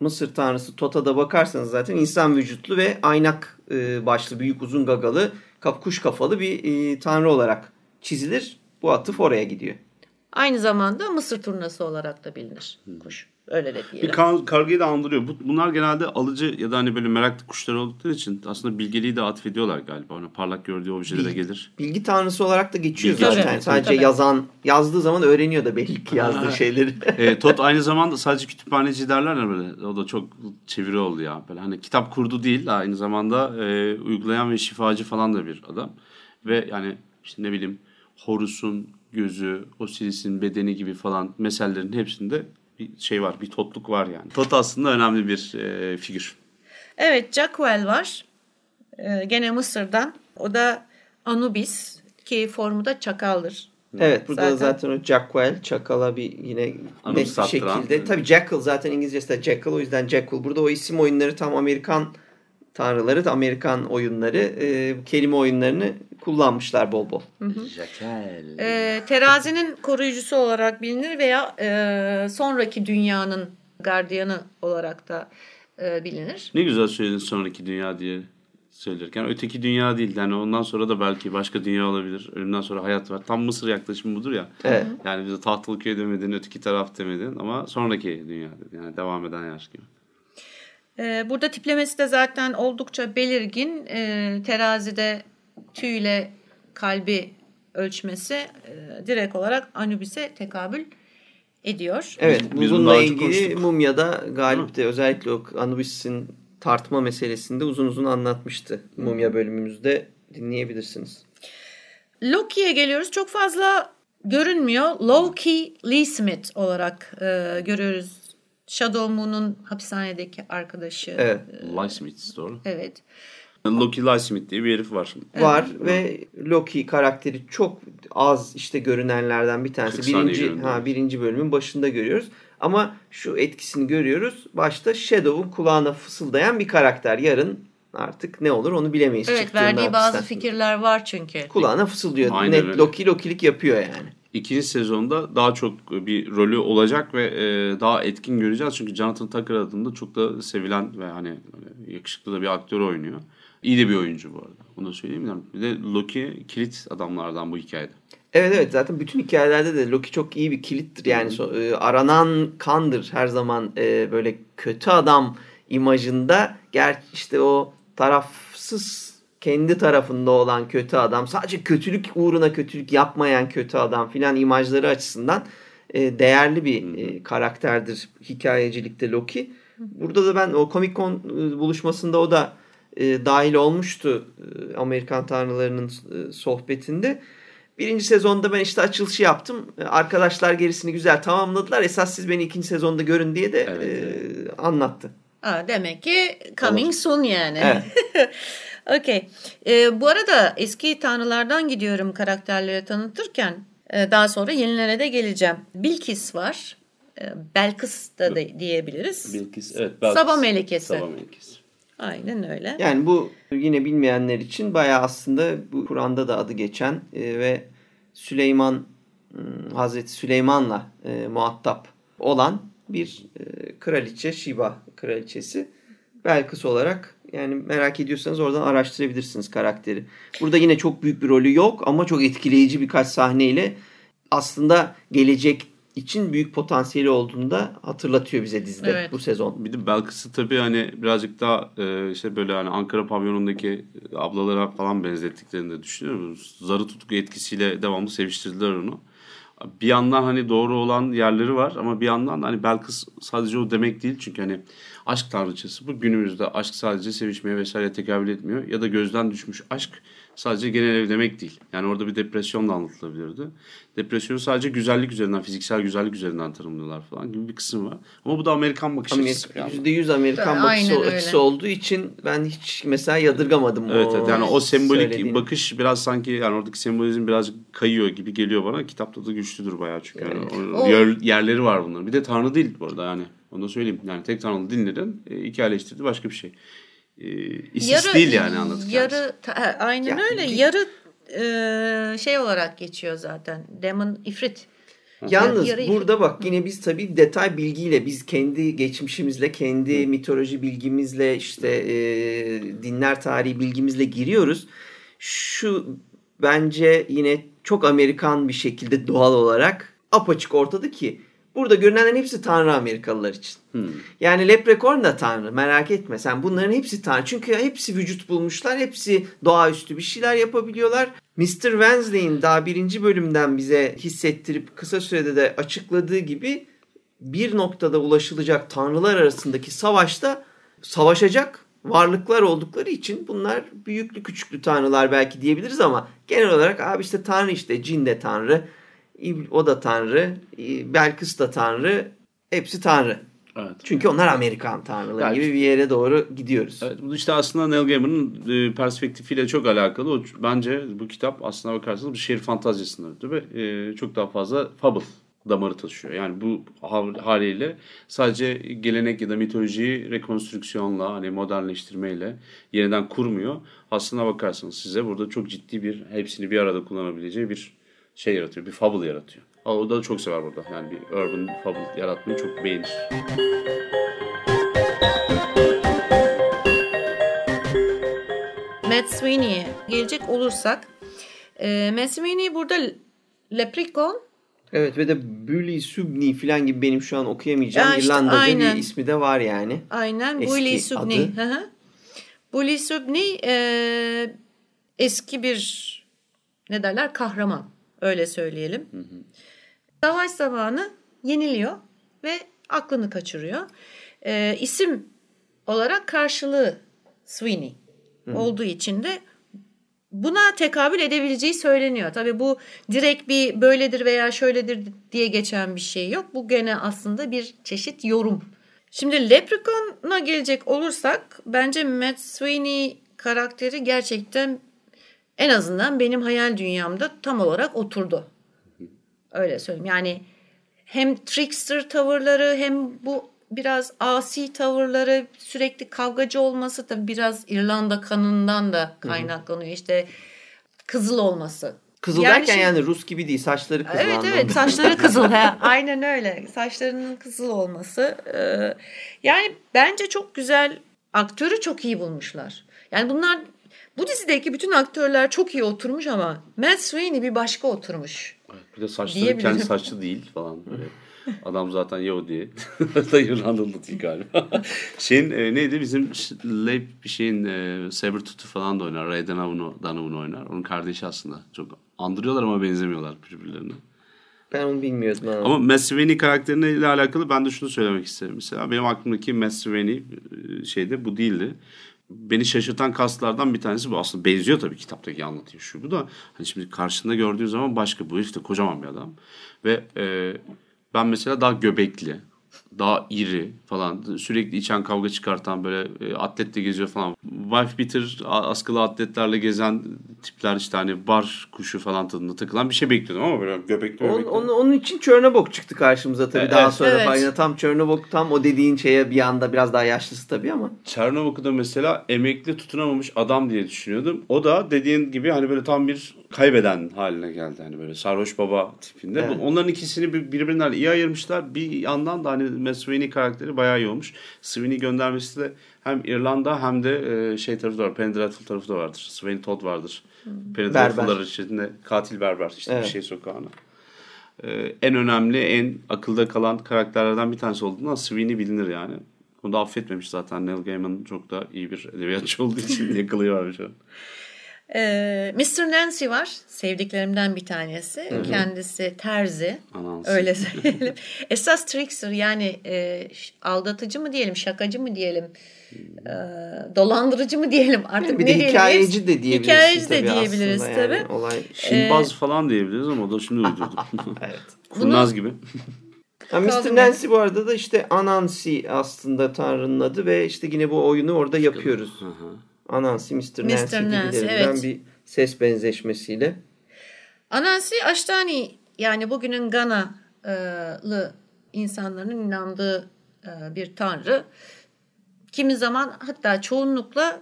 Mısır tanrısı Tot'a da bakarsanız zaten insan vücutlu ve aynak e, başlı büyük uzun gagalı kuş kafalı bir e, tanrı olarak çizilir. Bu atıf oraya gidiyor. Aynı zamanda Mısır turnası olarak da bilinir kuş. Öyle de Bir diyelim. kar- kargayı da andırıyor. Bu, bunlar genelde alıcı ya da hani böyle meraklı kuşlar oldukları için aslında bilgeliği de atfediyorlar galiba. Ona parlak gördüğü objelere Bil- gelir. Bilgi tanrısı olarak da geçiyor Bilgi zaten. tanrısı, Sadece tabii. yazan yazdığı zaman öğreniyor da belli ki yazdığı [laughs] şeyleri. e, Tot aynı zamanda sadece kütüphaneci derler ya böyle. O da çok çeviri oldu ya. Böyle hani kitap kurdu değil aynı zamanda e, uygulayan ve şifacı falan da bir adam. Ve yani işte ne bileyim Horus'un gözü, Osiris'in bedeni gibi falan meselelerin hepsinde bir şey var, bir totluk var yani. Tot aslında önemli bir e, figür. Evet Jacquel var. Ee, gene Mısır'dan. O da Anubis ki formu da çakaldır. Evet burada Zaten- zaten, o Jackwell çakala bir yine net bir şekilde. Tabii Jackal zaten İngilizcesi de Jackal o yüzden Jackal. Burada o isim oyunları tam Amerikan tanrıları da Amerikan oyunları e, kelime oyunlarını kullanmışlar bol bol. Jakel. Ee, terazinin koruyucusu olarak bilinir veya e, sonraki dünyanın gardiyanı olarak da e, bilinir. Ne güzel söyledin sonraki dünya diye söylerken. Öteki dünya değil. Yani ondan sonra da belki başka dünya olabilir. Ölümden sonra hayat var. Tam Mısır yaklaşımı budur ya. Evet. Yani bize tahtalı köy demedin, öteki taraf demedin ama sonraki dünya dedi. Yani devam eden yaş gibi. Ee, burada tiplemesi de zaten oldukça belirgin. Ee, terazide tüyle kalbi ölçmesi e, direkt olarak Anubis'e tekabül ediyor. Evet Biz- biz bunu bununla ilgili konuştuk. Mumya'da Galip de özellikle o Anubis'in tartma meselesinde uzun uzun anlatmıştı. Mumya bölümümüzde dinleyebilirsiniz. Loki'ye geliyoruz. Çok fazla görünmüyor. Loki Lee Smith olarak e, görüyoruz. Shadow Moon'un hapishanedeki arkadaşı. Evet. Lysmith doğru. Evet. [laughs] Loki Lysmith diye bir herif var. Var ve Loki karakteri çok az işte görünenlerden bir tanesi. 40 saniye Birinci, ha, birinci bölümün başında görüyoruz. Ama şu etkisini görüyoruz. Başta Shadow'un kulağına fısıldayan bir karakter. Yarın artık ne olur onu bilemeyiz. Evet çıktığında verdiği bazı fikirler var çünkü. Kulağına fısıldıyor. Aynen Net öyle. Loki Lokilik yapıyor yani. İkinci sezonda daha çok bir rolü olacak ve e, daha etkin göreceğiz. Çünkü Jonathan Tucker adında çok da sevilen ve hani böyle yakışıklı da bir aktör oynuyor. İyi de bir oyuncu bu arada. Onu da söyleyeyim. Bir de Loki kilit adamlardan bu hikayede. Evet evet zaten bütün hikayelerde de Loki çok iyi bir kilittir. Yani so- e, aranan kandır her zaman e, böyle kötü adam imajında. Ger işte o tarafsız kendi tarafında olan kötü adam sadece kötülük uğruna kötülük yapmayan kötü adam filan imajları açısından e, değerli bir e, karakterdir hikayecilikte Loki. Burada da ben o Comic Con e, buluşmasında o da e, dahil olmuştu e, Amerikan Tanrılarının e, sohbetinde. Birinci sezonda ben işte açılışı yaptım. E, Arkadaşlar gerisini güzel tamamladılar. Esas siz beni ikinci sezonda görün diye de Evet, e, anlattı. Ha, demek ki coming soon yani. Evet. [laughs] Okey. Ee, bu arada eski tanrılardan gidiyorum karakterleri tanıtırken. Ee, daha sonra yenilere de geleceğim. Bilkis var. Ee, Belkıs da de- diyebiliriz. Bilkis, evet. Saba melekesi. Saba melekesi. Aynen öyle. Yani bu yine bilmeyenler için bayağı aslında bu Kur'an'da da adı geçen e, ve Süleyman hmm, Hazreti Süleyman'la e, muhatap olan bir e, kraliçe Şiba kraliçesi. Belkıs olarak yani merak ediyorsanız oradan araştırabilirsiniz karakteri. Burada yine çok büyük bir rolü yok ama çok etkileyici birkaç sahneyle aslında gelecek için büyük potansiyeli olduğunu da hatırlatıyor bize dizide Evet. bu sezon. Bir de Belkıs'ı tabii hani birazcık daha e, işte böyle hani Ankara pavyonundaki ablalara falan benzettiklerini de düşünüyorum. Zarı tutku etkisiyle devamlı seviştirdiler onu. Bir yandan hani doğru olan yerleri var ama bir yandan da hani Belkıs sadece o demek değil. Çünkü hani aşk tanrıçası bu günümüzde aşk sadece sevişmeye vesaire tekabül etmiyor. Ya da gözden düşmüş aşk sadece genel ev demek değil. Yani orada bir depresyon da anlatılabilirdi. Depresyonu sadece güzellik üzerinden, fiziksel güzellik üzerinden tanımlıyorlar falan gibi bir kısım var. Ama bu da Amerikan bakış açısı. Amerika, yani. %100 Amerikan Aynen bakış açısı olduğu için ben hiç mesela yadırgamadım Evet, o evet yani o sembolik söylediğini. bakış biraz sanki yani oradaki sembolizm birazcık kayıyor gibi geliyor bana. Kitapta da güçlüdür bayağı çünkü. Yani o- O- yer- yerleri var bunların. Bir de tanrı değil bu arada yani. Onu da söyleyeyim. Yani tek tanrılı dinlerin e, hikayeleştirdiği başka bir şey. E, isis değil yani anlatacağımız. Yarı, ta- ha, aynen Ya, öyle. bir- Yarı e, şey olarak geçiyor zaten. Demon ifrit. Yalnız Yarı- burada bak yine biz tabii detay bilgiyle biz kendi geçmişimizle, kendi mitoloji bilgimizle işte e, dinler tarihi bilgimizle giriyoruz. Şu bence yine çok Amerikan bir şekilde doğal olarak apaçık ortada ki burada görünenlerin hepsi Tanrı Amerikalılar için. Yani Leprechaun da Tanrı merak etme sen bunların hepsi Tanrı. Çünkü hepsi vücut bulmuşlar. Hepsi doğaüstü bir şeyler yapabiliyorlar. Mr. Wednesday'in daha birinci bölümden bize hissettirip kısa sürede de açıkladığı gibi bir noktada ulaşılacak tanrılar arasındaki savaşta savaşacak varlıklar oldukları için bunlar büyüklü küçüklü tanrılar belki diyebiliriz ama genel olarak abi işte tanrı işte cin de tanrı, o da tanrı, Belkıs da tanrı, hepsi tanrı. Evet. Çünkü onlar Amerikan tanrıları Yani- gibi bir yere doğru gidiyoruz. Evet, bu işte aslında Neil Gaiman'ın e, perspektifiyle çok alakalı. O, bence bu kitap aslına bakarsanız bir şehir fantazisi sınırı ve e, çok daha fazla fable damarı taşıyor. Yani bu ha- haliyle sadece gelenek ya da mitolojiyi rekonstrüksiyonla hani modernleştirmeyle yeniden kurmuyor. Aslına bakarsanız size burada çok ciddi bir hepsini bir arada kullanabileceği bir şey yaratıyor. Bir fable yaratıyor. O da çok sever burada. Yani bir urban fable yaratmayı çok beğenir. Matt Sweeney'e gelecek olursak e, Matt Sweeney burada Leprechaun Evet ve de Bully Subni falan gibi benim şu an okuyamayacağım Ya işte İrlandaca aynen. bir ismi de var yani. aynen Eski Bully hı. Bully Subney e, eski bir ne derler kahraman öyle söyleyelim. Savaş zamanı yeniliyor ve aklını kaçırıyor. Ee, isim olarak karşılığı Sweeney olduğu için de buna tekabül edebileceği söyleniyor. Tabii bu direkt bir böyledir veya şöyledir diye geçen bir şey yok. Bu gene aslında bir çeşit yorum. Şimdi Leprechaun'a gelecek olursak bence Matt Sweeney karakteri gerçekten en azından benim hayal dünyamda tam olarak oturdu. Öyle söyleyeyim. Yani hem trickster tavırları hem bu biraz asi tavırları sürekli kavgacı olması da biraz İrlanda kanından da kaynaklanıyor. İşte kızıl olması. Kızıl Yani derken şimdi- yani Rus gibi değil saçları kızıl Evet anlamda. evet saçları [laughs] kızıl. ha, aynen öyle. Saçlarının kızıl olması. Ee, yani bence çok güzel. Aktörü çok iyi bulmuşlar. Yani bunlar bu dizideki bütün aktörler çok iyi oturmuş ama Matt Sweeney bir başka oturmuş. Bir de saçları kendi saçlı değil falan. Böyle. Adam zaten Yahudi. [laughs] da İrlandalı değil galiba. [laughs] şeyin e, neydi bizim Leib bir şeyin e, Sabretooth'u falan da oynar. Ray Donovan, oynar. Onun kardeşi aslında. Çok andırıyorlar ama benzemiyorlar birbirlerine. Ben onu bilmiyordum. Ama. Ama Matt Sweeney karakteriyle alakalı ben de şunu söylemek isterim. Mesela benim aklımdaki Matt Sweeney e, şeyde bu değildi. Beni şaşırtan kaslardan bir tanesi bu. Aslında benziyor tabii kitaptaki anlatıyor şu bu da. Hani şimdi karşında gördüğün zaman başka bu herif de kocaman bir adam. Ve e, ben mesela daha göbekli, daha iri falan sürekli içen kavga çıkartan böyle e, atletle geziyor falan. Wife beater askılı atletlerle gezen tipler işte hani bar kuşu falan tadında takılan bir şey bekliyordum ama böyle göbekli Onun, göbekli. onun, onun için Çernobog çıktı karşımıza tabii Evet. daha sonra Evet. falan. Tam Çernobog tam o dediğin şeye bir anda biraz daha yaşlısı tabii ama. Çernovak'ı da mesela emekli tutunamamış adam diye düşünüyordum. O da dediğin gibi hani böyle tam bir kaybeden haline geldi. Hani böyle sarhoş baba tipinde. Evet. Onların ikisini bir- birbirinden iyi ayırmışlar. Bir yandan da hani Matt Sweeney karakteri bayağı iyi olmuş. Sweeney göndermesi de hem İrlanda hem de e, şey tarafı da var. Penny Dreadful tarafı da vardır. Sweeney Todd vardır. Penny. Dreadful'lar içinde katil berber işte Evet. bir şey sokağına. Ee, en önemli, en akılda kalan karakterlerden bir tanesi olduğundan Sweeney bilinir yani. Onu da affetmemiş zaten. Neil Gaiman çok da iyi bir edebiyatçı olduğu için [laughs] yakalıyorlar şu an. Ee, Mr. Nancy var. Sevdiklerimden bir tanesi. Kendisi terzi. Anansı. Öyle [laughs] söyleyelim. Esas trickster yani e, aldatıcı mı diyelim, şakacı mı diyelim, e, dolandırıcı mı diyelim artık bir ne de hikayeci de diyebiliriz. Hikayeci de tabii diyebiliriz tabii. Yani. Olay... Şinbaz falan diyebiliriz ama o da şimdi uydurdum. [laughs] Evet. [laughs] Kurnaz gibi. Ha, Mr. Nancy bu arada da işte Anansi aslında Tanrı'nın adı ve işte yine bu oyunu orada yapıyoruz. Anansi, Mr. Nancy, Nancy, gibilerinden evet. bir ses benzeşmesiyle. Anansi Aştani yani bugünün Gana'lı insanların inandığı e, bir tanrı. Kimi zaman hatta çoğunlukla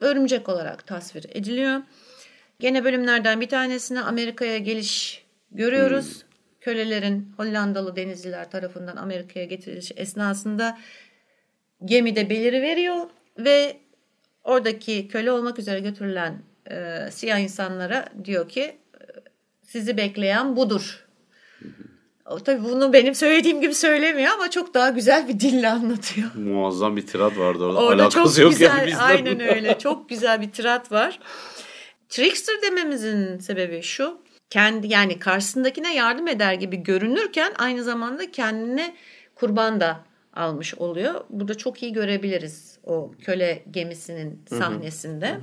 örümcek olarak tasvir ediliyor. Gene bölümlerden bir tanesine Amerika'ya geliş görüyoruz. Kölelerin Hollandalı denizciler tarafından Amerika'ya getirilişi esnasında gemide beliri veriyor ve oradaki köle olmak üzere götürülen e, siyah insanlara diyor ki e, sizi bekleyen budur. O, tabii bunu benim söylediğim gibi söylemiyor ama çok daha güzel bir dille anlatıyor. Muazzam bir tirat vardı orada. Orada Alakası çok yok güzel, yani bizden. aynen öyle. [laughs] Çok güzel bir tirat var. Trickster dememizin sebebi şu. Kendi yani karşısındakine yardım eder gibi görünürken aynı zamanda kendine kurban da almış oluyor. Burada çok iyi görebiliriz o köle gemisinin sahnesinde.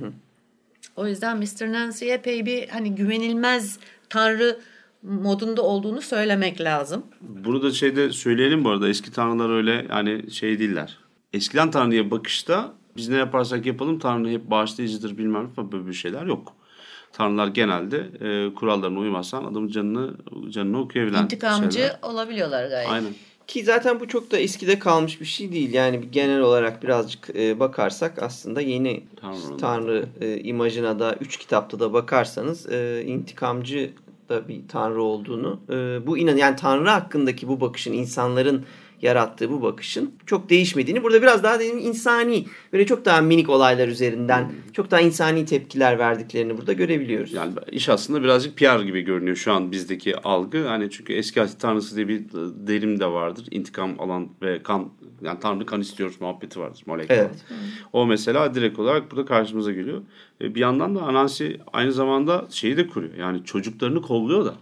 O yüzden Mr. Nancy epey bir hani güvenilmez tanrı modunda olduğunu söylemek lazım. Bunu da şeyde söyleyelim bu arada. Eski tanrılar öyle yani şey değiller. Eskiden tanrıya bakışta biz ne yaparsak yapalım tanrı hep bağışlayıcıdır bilmem ne böyle bir şeyler yok. Tanrılar genelde e, kurallarına uymazsan adamın canını canını okuyabilen İntikamcı şeyler. olabiliyorlar gayet. Aynen. Ki zaten bu çok da eskide kalmış bir şey değil. Yani genel olarak birazcık e, bakarsak aslında yeni Tanrı. Tanrı e, imajına da üç kitapta da bakarsanız e, intikamcı da bir Tanrı olduğunu e, bu inan yani Tanrı hakkındaki bu bakışın insanların yarattığı bu bakışın çok değişmediğini burada biraz daha dedim insani böyle çok daha minik olaylar üzerinden çok daha insani tepkiler verdiklerini burada görebiliyoruz. Yani iş aslında birazcık PR gibi görünüyor şu an bizdeki algı. Hani çünkü eski Atit tanrısı diye bir derim de vardır. İntikam alan ve kan Yani Tanrı kan istiyor muhabbeti vardır. Molekül. Evet. O mesela direkt olarak burada karşımıza geliyor. E, bir yandan da Anansi aynı zamanda şeyi de kuruyor. Yani çocuklarını kolluyor da.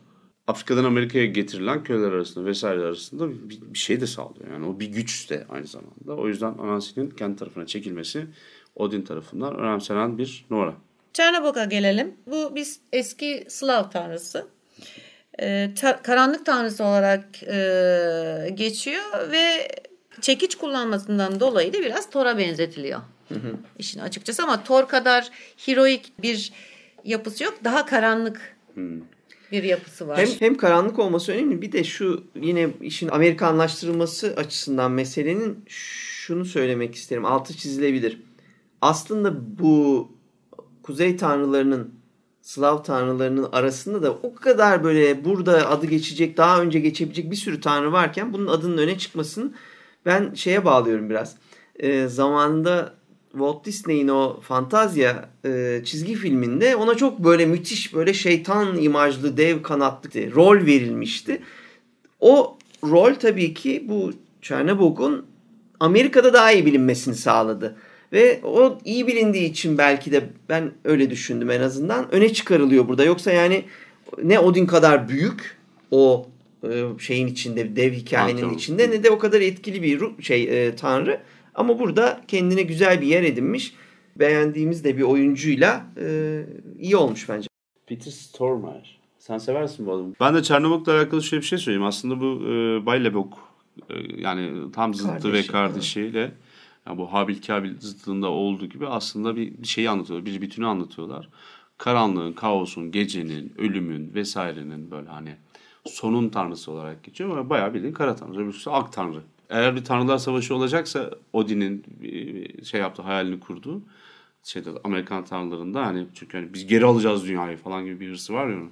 Afrika'dan Amerika'ya getirilen köyler arasında vesaire arasında bir, bir şey de sağlıyor. Yani o bir güç de aynı zamanda. O yüzden Anansi'nin kendi tarafına çekilmesi Odin tarafından önemsenen bir numara. Çernobog'a gelelim. Bu biz eski Slav tanrısı. Ee, karanlık tanrısı olarak e, geçiyor ve çekiç kullanmasından dolayı da biraz Thor'a benzetiliyor. İşin açıkçası ama Thor kadar heroik bir yapısı yok. Daha karanlık bir yapısı var. Hem, hem karanlık olması önemli bir de şu yine işin Amerikanlaştırılması açısından meselenin şunu söylemek isterim. Altı çizilebilir. Aslında bu kuzey tanrılarının Slav tanrılarının arasında da o kadar böyle burada adı geçecek, daha önce geçebilecek bir sürü tanrı varken bunun adının öne çıkmasını ben şeye bağlıyorum biraz. Ee, zamanında Walt Disney'in o Fantazya e, çizgi filminde ona çok böyle müthiş böyle şeytan imajlı dev kanatlı rol verilmişti. O rol tabii ki bu Chernobog'un Amerika'da daha iyi bilinmesini sağladı. Ve o iyi bilindiği için belki de ben öyle düşündüm en azından öne çıkarılıyor burada. Yoksa yani ne Odin kadar büyük o e, şeyin içinde dev hikayenin Pantheon. içinde ne de o kadar etkili bir şey e, tanrı. Ama burada kendine güzel bir yer edinmiş. Beğendiğimiz de bir oyuncuyla e, iyi olmuş bence. Peter Stormare. Sen seversin bu adamı. Ben de Çernobog'la alakalı şöyle bir şey söyleyeyim. Aslında bu e, Bay Lebok e, yani tam zıttı ve Kardeşi, kardeşiyle yani bu Habil Kabil zıttığında olduğu gibi aslında bir, bir şeyi anlatıyorlar. Bir bütünü anlatıyorlar. Karanlığın, kaosun, gecenin, ölümün vesairenin böyle hani sonun tanrısı olarak geçiyor ama bayağı bildiğin kara tanrı. Öbürsü ak tanrı. Eğer bir tanrılar savaşı olacaksa Odin'in şey yaptığı hayalini kurduğu şeyde Amerikan tanrılarında hani çünkü hani biz geri alacağız dünyayı falan gibi bir hırsı var ya onun.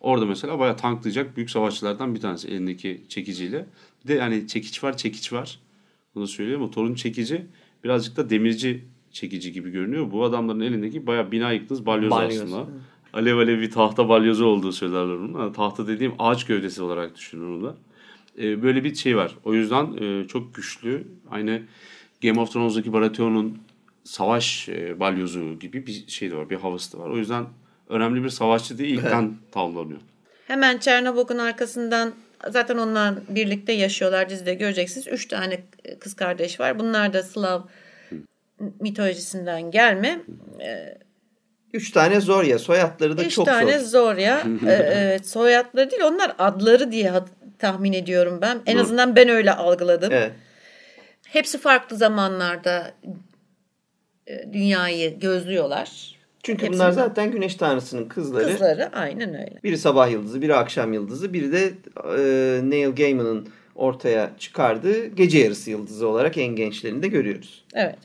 Orada mesela bayağı tanklayacak büyük savaşçılardan bir tanesi elindeki çekiciyle. Bir de yani çekiç var çekiç var. Bunu söyleyeyim ama Thor'un çekici birazcık da demirci çekici gibi görünüyor. Bu adamların elindeki bayağı bina yıktınız balyoz, Balyoz, aslında. evet. Alev alev bir tahta balyozu olduğu söylerler onun. Ha, Tahta dediğim ağaç gövdesi olarak düşünün onu da. Ee, böyle bir şey var. O yüzden e, çok güçlü. Aynı Game of Thrones'daki Baratheon'un savaş e, balyozu gibi bir şey de var. Bir havası da var. O yüzden önemli bir savaşçı değil. İlkten tavlanıyor. Hemen Çernobog'un arkasından zaten onlar birlikte yaşıyorlar dizide göreceksiniz. Üç tane kız kardeş var. Bunlar da Slav mitolojisinden gelme. Üç tane Zorya soyadları da Üç çok tane zor. Zorya. [laughs] Ee, evet, soyadları değil onlar adları diye tahmin ediyorum ben. En azından ben öyle algıladım. Evet. Hepsi farklı zamanlarda e, dünyayı gözlüyorlar. Çünkü Hepsi- bunlar zaten güneş tanrısının kızları. Kızları aynen öyle. Biri sabah yıldızı, biri akşam yıldızı, biri de e, Neil Gaiman'ın ortaya çıkardığı gece yarısı yıldızı olarak en gençlerini de görüyoruz. Evet.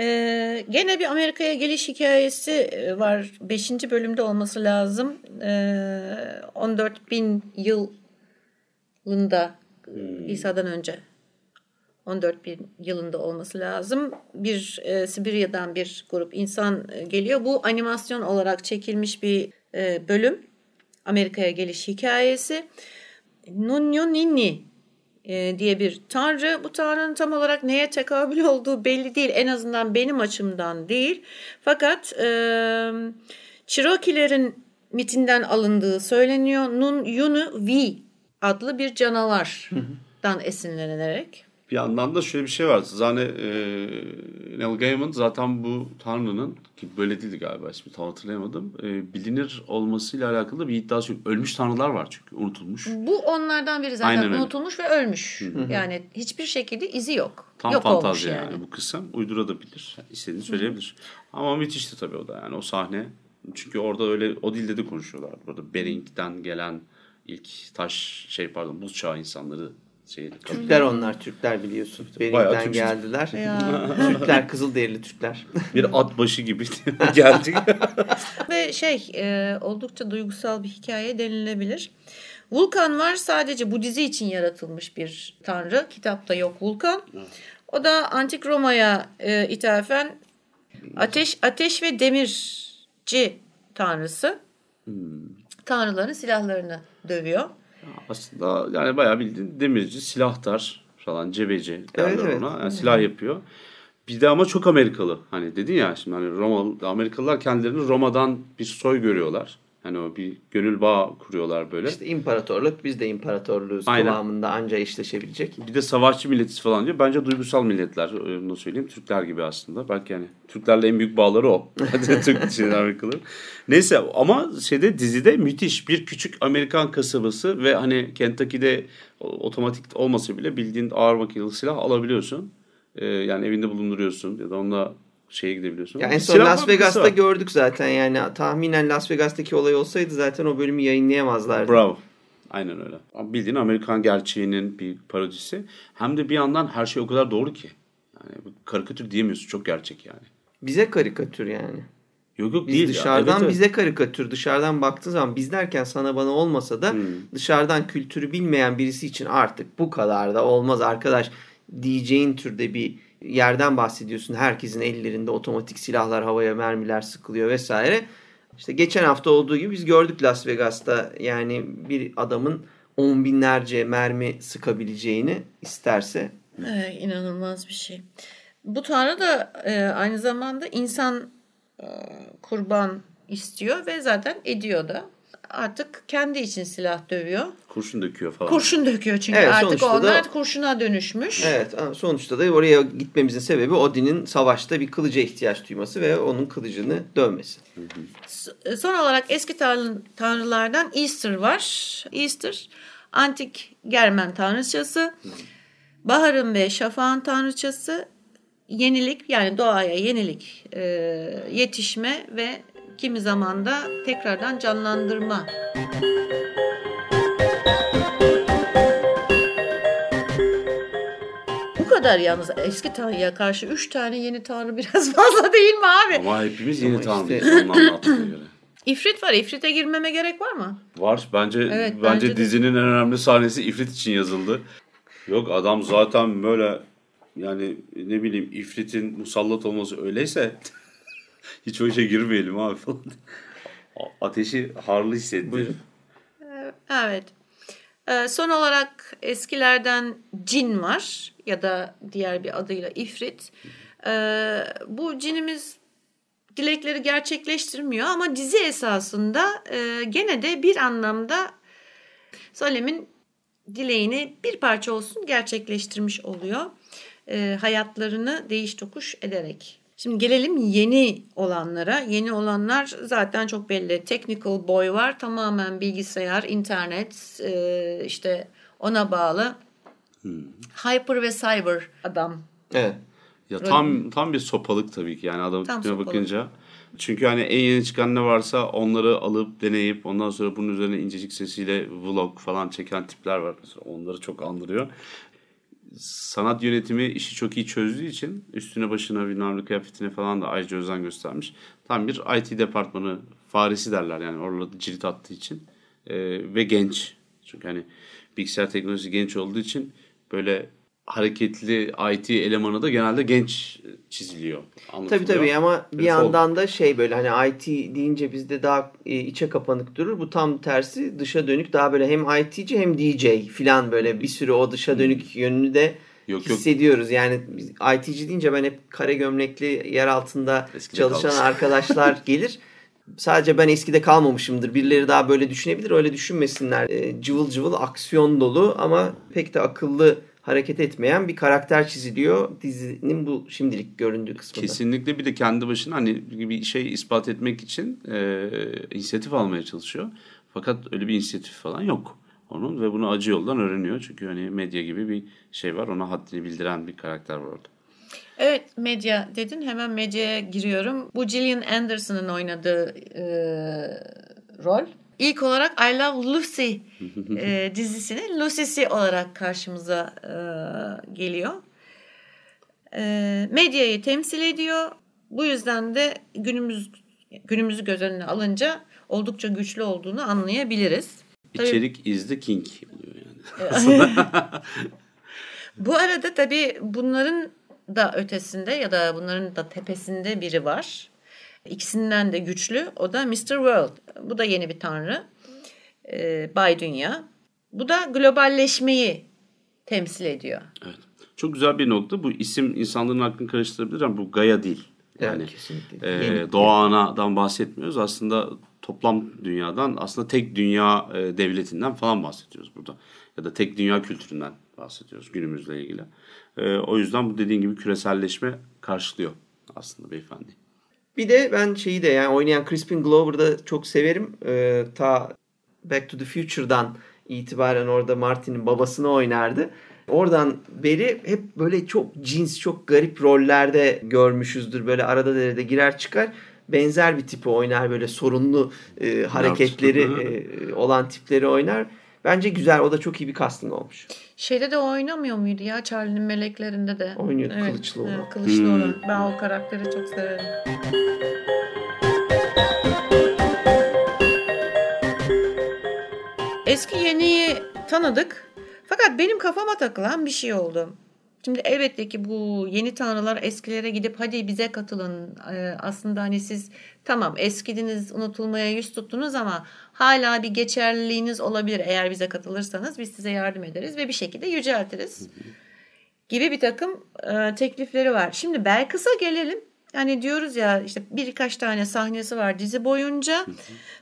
Ee, gene bir Amerika'ya geliş hikayesi e, var. Beşinci bölümde olması lazım. Ee, 14 bin yılında İsa'dan önce 14 bin yılında olması lazım. Bir e, Sibirya'dan bir grup insan e, geliyor. Bu animasyon olarak çekilmiş bir e, bölüm. Amerika'ya geliş hikayesi. Nunyo Ninni e, diye bir tanrı. Bu tanrının tam olarak neye tekabül olduğu belli değil. En azından benim açımdan değil. Fakat e, Cherokee'lerin mitinden alındığı söyleniyor. Nun Yunu Vi adlı bir canavardan esinlenerek. Bir yandan da şöyle bir şey var. Zaten e, Neil Gaiman zaten bu tanrının ki böyle değildi galiba ismi tam hatırlayamadım. E, bilinir olmasıyla alakalı bir iddiası yok. Ölmüş tanrılar var çünkü unutulmuş. Bu onlardan biri zaten Aynen öyle. unutulmuş ve ölmüş. Yani hiçbir şekilde izi yok. Tam yok fantazi yani. yani. bu kısım. Uydurabilir. İstediğini söyleyebilir. Ama müthişti tabii o da yani o sahne. Çünkü orada öyle o dilde de konuşuyorlar. Burada Bering'den gelen ilk taş şey pardon buz çağı insanları şey Türkler onlar, Türkler biliyorsun. Benimden Türk. geldiler. Ya. [laughs] Türkler, Kızılderili Türkler. bir at başı gibi [laughs] geldi. [laughs] Ve şey e, oldukça duygusal bir hikaye denilebilir. Vulkan var sadece bu dizi için yaratılmış bir tanrı. Kitapta yok Vulkan. O da Antik Roma'ya e, ithafen ateş ateş ve demirci tanrısı. Tanrıların silahlarını dövüyor. Aslında yani bayağı bildiğin demirci, silahtar, falan cebeci derler Evet, evet. ona. Yani silah yapıyor. Bir de ama çok Amerikalı. Hani dedin ya şimdi hani Roma Amerikalılar kendilerini Roma'dan bir soy görüyorlar. Hani o bir gönül bağı kuruyorlar böyle. İşte imparatorluk biz de imparatorluğuz Aynen. kıvamında anca eşleşebilecek. Bir de savaşçı milletiz falan diyor. Bence duygusal milletler. Onu söyleyeyim. Türkler gibi aslında. Belki yani Türklerle en büyük bağları o. [laughs] Türk şeyler Amerikalı. Neyse ama şeyde dizide müthiş bir küçük Amerikan kasabası ve hani Kentucky'de otomatik olmasa bile bildiğin ağır makinalı silah alabiliyorsun. Ee, yani evinde bulunduruyorsun ya da onunla şeye gidebiliyorsun. Ya en son Silah Las Vegas'ta var. gördük zaten yani tahminen Las Vegas'taki olay olsaydı zaten o bölümü yayınlayamazlardı. Bravo. Aynen öyle. Bildiğin Amerikan gerçeğinin bir parodisi. Hem de bir yandan her şey o kadar doğru ki. Yani bu karikatür diyemiyorsun. Çok gerçek yani. Bize karikatür yani. Yok yok Biz değil. ya. dışarıdan Evet, evet. bize karikatür. Dışarıdan baktığı zaman biz derken sana bana olmasa da Hmm. dışarıdan kültürü bilmeyen birisi için artık bu kadar da olmaz arkadaş diyeceğin türde bir yerden bahsediyorsun. Herkesin ellerinde otomatik silahlar, havaya mermiler sıkılıyor vesaire. İşte geçen hafta olduğu gibi biz gördük Las Vegas'ta yani bir adamın on binlerce mermi sıkabileceğini isterse. Evet, inanılmaz bir şey. Bu tanrı da e, aynı zamanda insan e, kurban istiyor ve zaten ediyor da. Artık kendi için silah dövüyor. Kurşun döküyor falan. Kurşun döküyor çünkü Evet, artık sonuçta da- onlar kurşuna dönüşmüş. Evet sonuçta da oraya gitmemizin sebebi Odin'in savaşta bir kılıca ihtiyaç duyması ve onun kılıcını dövmesi. S- Son olarak eski tanrı, tanrılardan Easter var. Easter antik Germen tanrıçası. Baharın ve şafağın tanrıçası. Yenilik yani doğaya yenilik, e, yetişme ve kimi zaman da tekrardan canlandırma. Bu kadar yalnız eski tanrıya karşı üç tane yeni tanrı [laughs] biraz fazla değil mi abi? Ama hepimiz yeni tanrıyız işte- onun anlattığına göre. [laughs] İfrit var. İfrit'e girmeme gerek var mı? Var. Bence Evet, bence, bence de. dizinin en önemli sahnesi İfrit için yazıldı. Yok adam zaten böyle yani ne bileyim İfrit'in musallat olması öyleyse [laughs] [laughs] hiç o işe girmeyelim abi falan. [laughs] Ateşi harlı hissetti. Buyurun. Evet. Ee, son olarak eskilerden cin var ya da diğer bir adıyla ifrit. Ee, bu cinimiz dilekleri gerçekleştirmiyor ama dizi esasında e, gene de bir anlamda Salem'in dileğini bir parça olsun gerçekleştirmiş oluyor. Ee, hayatlarını değiş tokuş ederek. Şimdi gelelim yeni olanlara. Yeni olanlar zaten çok belli. Technical Boy var. Tamamen bilgisayar, internet, e, işte ona bağlı. Hyper ve Cyber adam. Evet. Ya tam tam bir sopalık tabii ki yani adam Tam tipine bakınca. Çünkü hani en yeni çıkan ne varsa onları alıp deneyip ondan sonra bunun üzerine incecik sesiyle vlog falan çeken tipler var. Mesela onları çok andırıyor. Sanat yönetimi işi çok iyi çözdüğü için üstüne başına bilmem kıyafetine falan da ayrıca özen göstermiş. Tam bir IT departmanı faresi derler yani orada cirit attığı için. Ee, ve genç. Çünkü hani bilgisayar teknolojisi genç olduğu için böyle hareketli IT elemanı da genelde genç çiziliyor. Tabii tabii ama bir Böyle yandan da şey böyle hani IT deyince bizde daha e, içe kapanık durur. Bu tam tersi dışa dönük daha böyle hem IT'ci hem DJ filan böyle bir sürü o dışa dönük yönünü de Yok, yok. hissediyoruz. Yani biz IT'ci deyince ben hep kare gömlekli yer altında Eskide çalışan kalmış. arkadaşlar [laughs] gelir. Sadece ben eskide kalmamışımdır. Birileri daha böyle düşünebilir. Öyle düşünmesinler. E, cıvıl cıvıl aksiyon dolu ama pek de akıllı hareket etmeyen bir karakter çiziliyor dizinin bu şimdilik göründüğü kısmında. Kesinlikle bir de kendi başına hani bir şey ispat etmek için e, inisiyatif almaya çalışıyor. Fakat öyle bir inisiyatif falan yok onun ve bunu acı yoldan öğreniyor. Çünkü hani medya gibi bir şey var ona haddini bildiren bir karakter var orada. Evet medya dedin hemen medyaya giriyorum. Bu Gillian Anderson'ın oynadığı e, rol. İlk olarak I Love Lucy [laughs] e, dizisinin Lucy'si olarak karşımıza e, geliyor. E, medyayı temsil ediyor. Bu yüzden de günümüz günümüzü göz önüne alınca oldukça güçlü olduğunu anlayabiliriz. Tabii- İçerik is the king oluyor yani. [laughs] Bu arada tabii bunların da ötesinde ya da bunların da tepesinde biri var. İkisinden de güçlü. O da Mr. World. Bu da yeni bir tanrı. Ee, Bay Dünya. Bu da globalleşmeyi temsil ediyor. Evet. Çok güzel bir nokta. Bu isim insanların aklını karıştırabilir ama bu Gaia değil. Yani Evet, kesinlikle. e, Yeni- Doğa Ana'dan bahsetmiyoruz. Aslında toplam dünyadan, aslında tek dünya e, devletinden falan bahsediyoruz burada. Ya da tek dünya kültüründen bahsediyoruz günümüzle ilgili. E, o yüzden bu dediğin gibi küreselleşme karşılıyor aslında beyefendi. Bir de ben şeyi de yani oynayan Crispin Glover'ı da çok severim. Ee, ta Back to the Future'dan itibaren orada Martin'in babasını oynardı. Oradan beri hep böyle çok cins, çok garip rollerde görmüşüzdür. Böyle arada derede girer çıkar. Benzer bir tipi oynar böyle sorunlu e, hareketleri [laughs] e, olan tipleri oynar. Bence güzel. O da çok iyi bir casting olmuş. Şeyde de oynamıyor muydu ya Charlie'nin meleklerinde de? Oynuyordu, kılıçlı olan. Evet, kılıçlı Hmm. olan. Ben o karakteri çok severim. Eski yeniyi tanıdık. Fakat benim kafama takılan bir şey oldu. Şimdi elbette ki bu yeni tanrılar eskilere gidip hadi bize katılın. Ee, aslında hani siz tamam eskidiniz unutulmaya yüz tuttunuz ama hala bir geçerliliğiniz olabilir. Eğer bize katılırsanız biz size yardım ederiz ve bir şekilde yüceltiriz gibi bir takım e, teklifleri var. Şimdi Belkıs'a gelelim. Yani diyoruz ya işte birkaç tane sahnesi var dizi boyunca.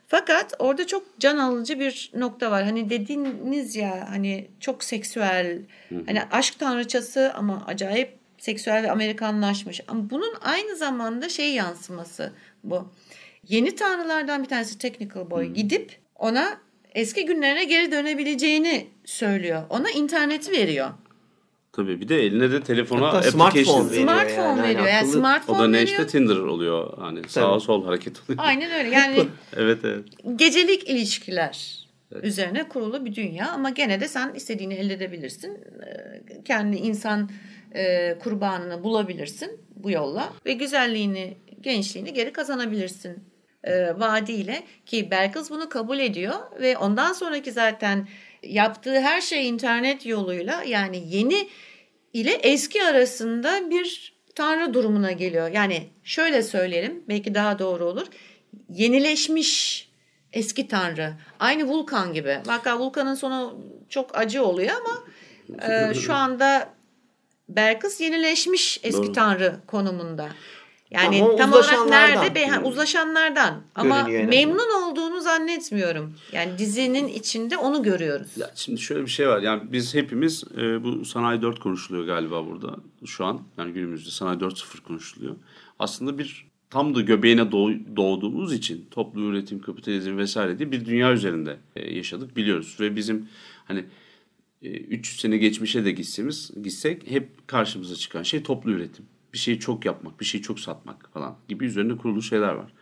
Fakat orada çok can alıcı bir nokta var. Hani dediğiniz ya hani çok seksüel. Hani aşk tanrıçası ama acayip seksüel ve Amerikanlaşmış. Ama bunun aynı zamanda şey yansıması bu. Yeni tanrılardan bir tanesi Technical Boy gidip ona eski günlerine geri dönebileceğini söylüyor. Ona interneti veriyor. Tabii bir de eline de telefona Hatta application. smartphone veriyor Smartphone yani. veriyor. Yani smartphone O da ne veriyor. işte Tinder oluyor. Hani sağa sol hareket oluyor. Aynen öyle. Yani [laughs] evet evet. gecelik ilişkiler üzerine kurulu bir dünya ama gene de sen istediğini elde edebilirsin. Ee, Kendi insan e, kurbanını bulabilirsin bu yolla ve güzelliğini, gençliğini geri kazanabilirsin e, vaadiyle ki Belkıs bunu kabul ediyor ve ondan sonraki zaten yaptığı her şey internet yoluyla yani yeni ile eski arasında bir tanrı durumuna geliyor. Yani şöyle söyleyelim belki daha doğru olur. Yenileşmiş eski tanrı. Aynı Vulkan gibi. Vaka Vulkan'ın sonu çok acı oluyor ama e, şu anda Belkıs yenileşmiş eski Doğru. tanrı konumunda. Yani Ama tam olarak uzlaşanlardan. nerede? Be- ha, uzlaşanlardan. Ama azından. memnun olduğunu zannetmiyorum. Yani dizinin içinde onu görüyoruz. Ya şimdi şöyle bir şey var. Yani biz hepimiz e, bu sanayi 4 konuşuluyor galiba burada şu an. Yani günümüzde sanayi 4.0 konuşuluyor. Aslında bir tam da göbeğine doğ- doğduğumuz için toplu üretim, kapitalizm vesaire diye bir dünya üzerinde e, yaşadık biliyoruz. Ve bizim hani e, 300 sene geçmişe de gitsemiz, gitsek hep karşımıza çıkan şey toplu üretim. Bir şeyi çok yapmak, bir şeyi çok satmak falan gibi üzerine kurulu şeyler var.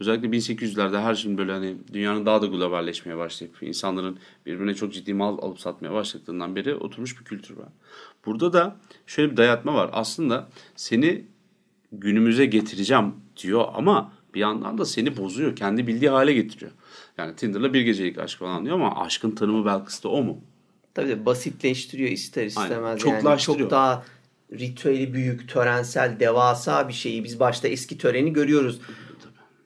Özellikle 1800'lerde her şey böyle hani dünyanın daha da globalleşmeye başlayıp insanların birbirine çok ciddi mal alıp satmaya başladığından beri oturmuş bir kültür var. Burada da şöyle bir dayatma var. Aslında seni günümüze getireceğim diyor ama bir yandan da seni bozuyor. Kendi bildiği hale getiriyor. Yani Tinder'la bir gecelik aşk falan diyor ama aşkın tanımı belki de o mu? Tabii de basitleştiriyor ister istemez. Aynen. Yani Çoklaştırıyor. çok daha ritüeli büyük, törensel, devasa bir şeyi. Biz başta eski töreni görüyoruz.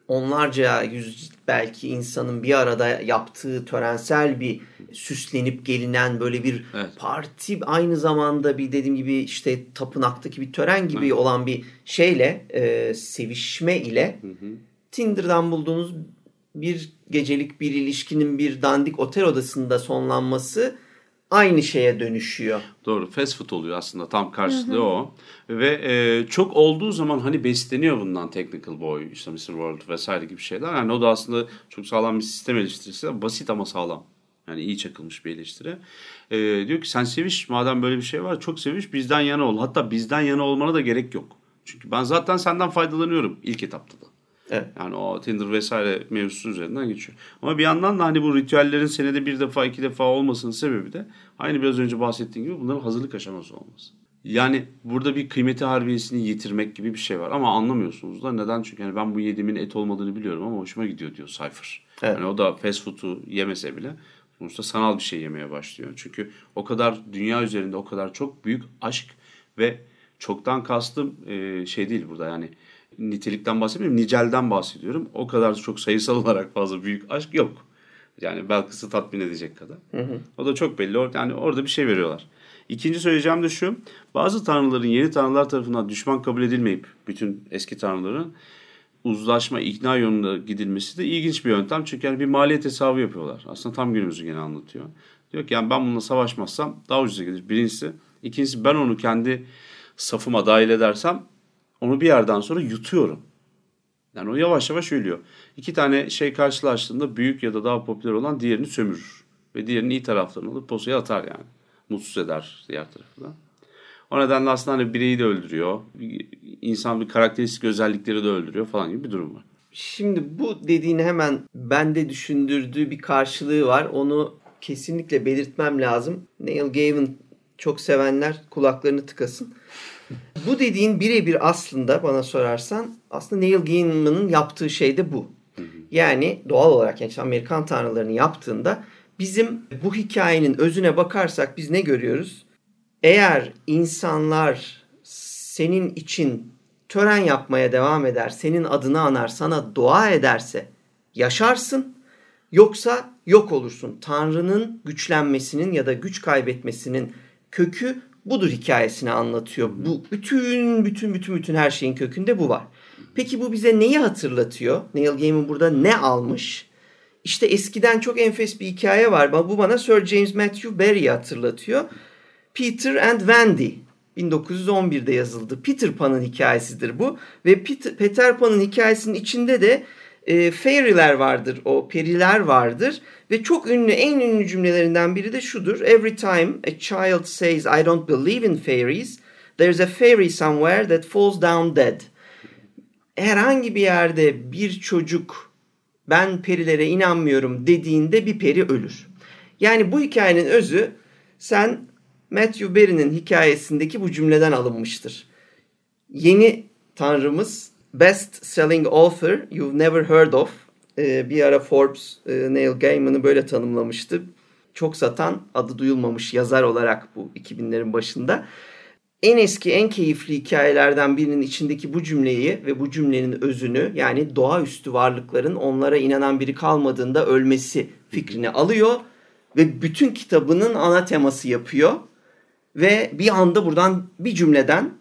Onlarca yüz belki insanın bir arada yaptığı törensel bir süslenip gelinen böyle bir Evet. parti aynı zamanda bir dediğim gibi işte tapınaktaki bir tören gibi olan bir şeyle e, sevişme ile Tinder'dan bulduğunuz bir gecelik bir ilişkinin bir dandik otel odasında sonlanması aynı şeye dönüşüyor. Doğru fast food oluyor aslında tam karşılığı o. Ve e, çok olduğu zaman hani besleniyor bundan Technical Boy, işte Mr. World vesaire gibi şeyler. Yani o da aslında çok sağlam bir sistem eleştirisi. Basit ama sağlam. Yani iyi çakılmış bir eleştiri. E, diyor ki sen seviş madem böyle bir şey var çok seviş bizden yana ol. Hatta bizden yana olmana da gerek yok. Çünkü ben zaten senden faydalanıyorum ilk etapta da. Evet. Yani o Tinder vesaire mevzusu üzerinden geçiyor. Ama bir yandan da hani bu ritüellerin senede bir defa iki defa olmasının sebebi de aynı biraz önce bahsettiğim gibi bunların hazırlık aşaması olması. Yani burada bir kıymeti harbiyesini yitirmek gibi bir şey var ama anlamıyorsunuz da neden? Çünkü yani ben bu yediğimin et olmadığını biliyorum ama hoşuma gidiyor diyor Cypher. Evet. Yani o da fast food'u yemese bile sonuçta sanal bir şey yemeye başlıyor. Çünkü o kadar dünya üzerinde o kadar çok büyük aşk ve çoktan kastım e, şey değil burada yani nitelikten bahsetmiyorum nicelden bahsediyorum. O kadar çok sayısal olarak fazla büyük aşk yok. Yani Belkıs'ı tatmin edecek kadar. O da çok belli. Yani orada bir şey veriyorlar. İkinci söyleyeceğim de şu. Bazı tanrıların yeni tanrılar tarafından düşman kabul edilmeyip bütün eski tanrıların uzlaşma, ikna yolunda gidilmesi de ilginç bir yöntem. Çünkü yani bir maliyet hesabı yapıyorlar. Aslında tam günümüzü gene anlatıyor. Diyor ki yani ben bununla savaşmazsam daha ucuza gelir. Birincisi. İkincisi ben onu kendi safıma dahil edersem onu bir yerden sonra yutuyorum. Yani o yavaş yavaş ölüyor. İki tane şey karşılaştığında büyük ya da daha popüler olan diğerini sömürür. Ve diğerinin iyi taraflarını alıp posaya atar yani. Mutsuz eder diğer tarafı. O nedenle aslında hani bireyi de öldürüyor. İnsan bir karakteristik özellikleri de öldürüyor falan gibi bir durum var. Şimdi bu dediğini hemen bende düşündürdüğü bir karşılığı var. Onu kesinlikle belirtmem lazım. Neil Gaiman çok sevenler kulaklarını tıkasın. Bu dediğin birebir aslında bana sorarsan aslında Neil Gaiman'ın yaptığı şey de bu. Yani doğal olarak yani işte Amerikan tanrılarını yaptığında bizim bu hikayenin özüne bakarsak biz ne görüyoruz? Eğer insanlar senin için tören yapmaya devam eder, senin adını anar, sana dua ederse yaşarsın. Yoksa yok olursun. Tanrı'nın güçlenmesinin ya da güç kaybetmesinin kökü budur hikayesini anlatıyor. Bu bütün bütün bütün bütün her şeyin kökünde bu var. Peki bu bize neyi hatırlatıyor? Neil Gaiman burada ne almış? İşte eskiden çok enfes bir hikaye var. Bu bana Sir James Matthew Barry'i hatırlatıyor. Peter and Wendy 1911'de yazıldı. Peter Pan'ın hikayesidir bu ve Peter, Peter Pan'ın hikayesinin içinde de e, fairy'ler vardır, o periler vardır ve çok ünlü, en ünlü cümlelerinden biri de şudur. Every time a child says I don't believe in fairies, there's a fairy somewhere that falls down dead. Herhangi bir yerde bir çocuk ben perilere inanmıyorum dediğinde bir peri ölür. Yani bu hikayenin özü sen Matthew Berry'nin hikayesindeki bu cümleden alınmıştır. Yeni tanrımız Best Selling Author You've Never Heard Of. Ee, bir ara Forbes e, Neil Gaiman'ı böyle tanımlamıştı. Çok satan adı duyulmamış yazar olarak bu 2000'lerin başında. En eski, en keyifli hikayelerden birinin içindeki bu cümleyi ve bu cümlenin özünü yani doğaüstü varlıkların onlara inanan biri kalmadığında ölmesi fikrini alıyor ve bütün kitabının ana teması yapıyor. Ve bir anda buradan bir cümleden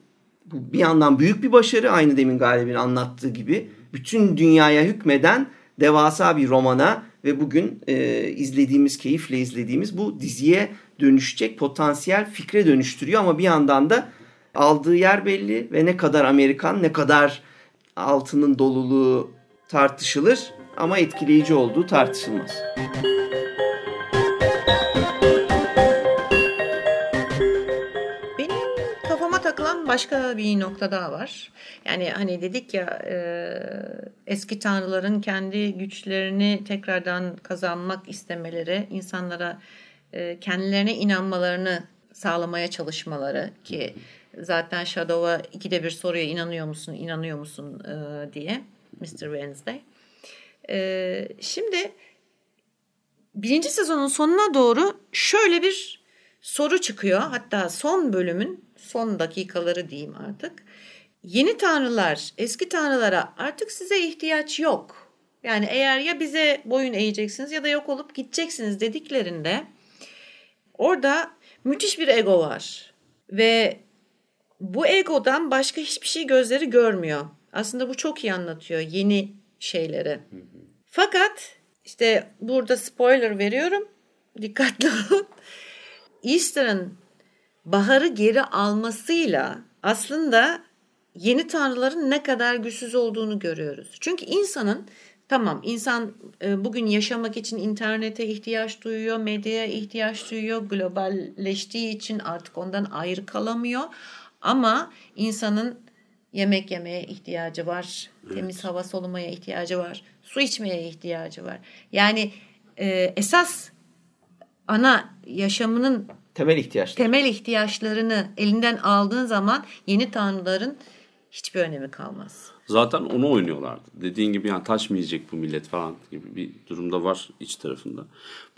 bu bir yandan büyük bir başarı aynı demin Galip'in anlattığı gibi bütün dünyaya hükmeden devasa bir romana ve bugün e, izlediğimiz keyifle izlediğimiz bu diziye dönüşecek potansiyel fikre dönüştürüyor ama bir yandan da aldığı yer belli ve ne kadar Amerikan ne kadar altının doluluğu tartışılır ama etkileyici olduğu tartışılmaz. Başka bir nokta daha var. Yani hani dedik ya e, eski tanrıların kendi güçlerini tekrardan kazanmak istemeleri, insanlara e, kendilerine inanmalarını sağlamaya çalışmaları ki zaten Shadow'a ikide bir soruya inanıyor musun, inanıyor musun e, diye Mr. Wednesday. E, şimdi birinci sezonun sonuna doğru şöyle bir soru çıkıyor. Hatta son bölümün son dakikaları diyeyim artık. Yeni tanrılar eski tanrılara artık size ihtiyaç yok. Yani eğer ya bize boyun eğeceksiniz ya da yok olup gideceksiniz dediklerinde orada müthiş bir ego var. Ve bu egodan başka hiçbir şey gözleri görmüyor. Aslında bu çok iyi anlatıyor yeni şeyleri. Fakat işte burada spoiler veriyorum. Dikkatli olun. Easter'ın baharı geri almasıyla aslında yeni tanrıların ne kadar güçsüz olduğunu görüyoruz. Çünkü insanın tamam insan e, bugün yaşamak için internete ihtiyaç duyuyor, medyaya ihtiyaç duyuyor, globalleştiği için artık ondan ayrı kalamıyor. Ama insanın yemek yemeye ihtiyacı var, evet. temiz hava solumaya ihtiyacı var, su içmeye ihtiyacı var. Yani e, esas ana yaşamının temel ihtiyaçlar. Temel ihtiyaçlarını elinden aldığın zaman yeni tanrıların hiçbir önemi kalmaz. Zaten onu oynuyorlardı. Dediğin gibi yani taşmayacak bu millet falan gibi bir durumda var iç tarafında.